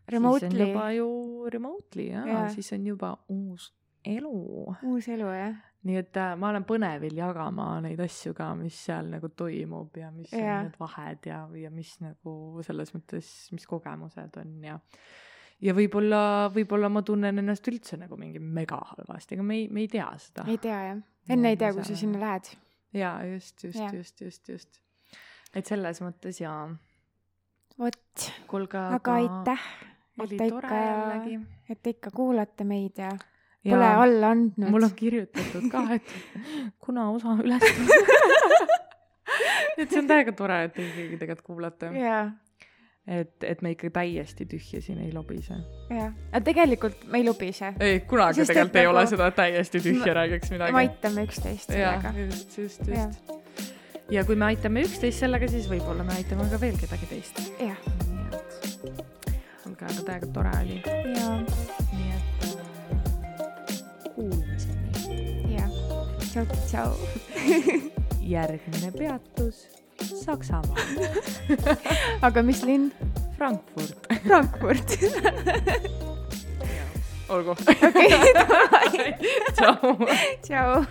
Remotely, juba ju remotely jah ja., siis on juba uus elu. uus elu jah. nii et äh, ma olen põnevil jagama neid asju ka, mis seal nagu toimub ja mis Jaa. on need vahed ja, ja mis nagu selles mõttes, mis kogemused on ja ja võib-olla, võib-olla ma tunnen ennast üldse nagu mingi mega halvasti, aga me ei, me ei tea seda. ei tea jah, enne ei tea, kui sa sinna lähed. jaa, just, just just, just, just. et selles mõttes jaa. vot, kuulge, aga aitäh, et te ikka et te ikka kuulate meid ja pole alla andnud. mul on kirjutatud ka, et kuna osa üles et see on täiega tore, et te ikkagi tegelikult kuulate. jaa, et, et me ikka täiesti tühja siin ei lobise. jaa, aga tegelikult me ei lubise. ei, kunagi Sest tegelikult ei nagu- ole seda, täiesti tühja Ma- räägiks me midagi. aitame üksteist jah, sellega. just, just, Jah. just. ja kui me aitame üksteist sellega, siis võib-olla me aitame ka veel kedagi teist. jah, nii et, olge, aga täiega tore oli. nii et kuulmiseni. jah. tšau, tšau. järgmine peatus Saksamaa, aga mis linn? Frankfurt. Frankfurt. olgu. okei, tšau. tšau.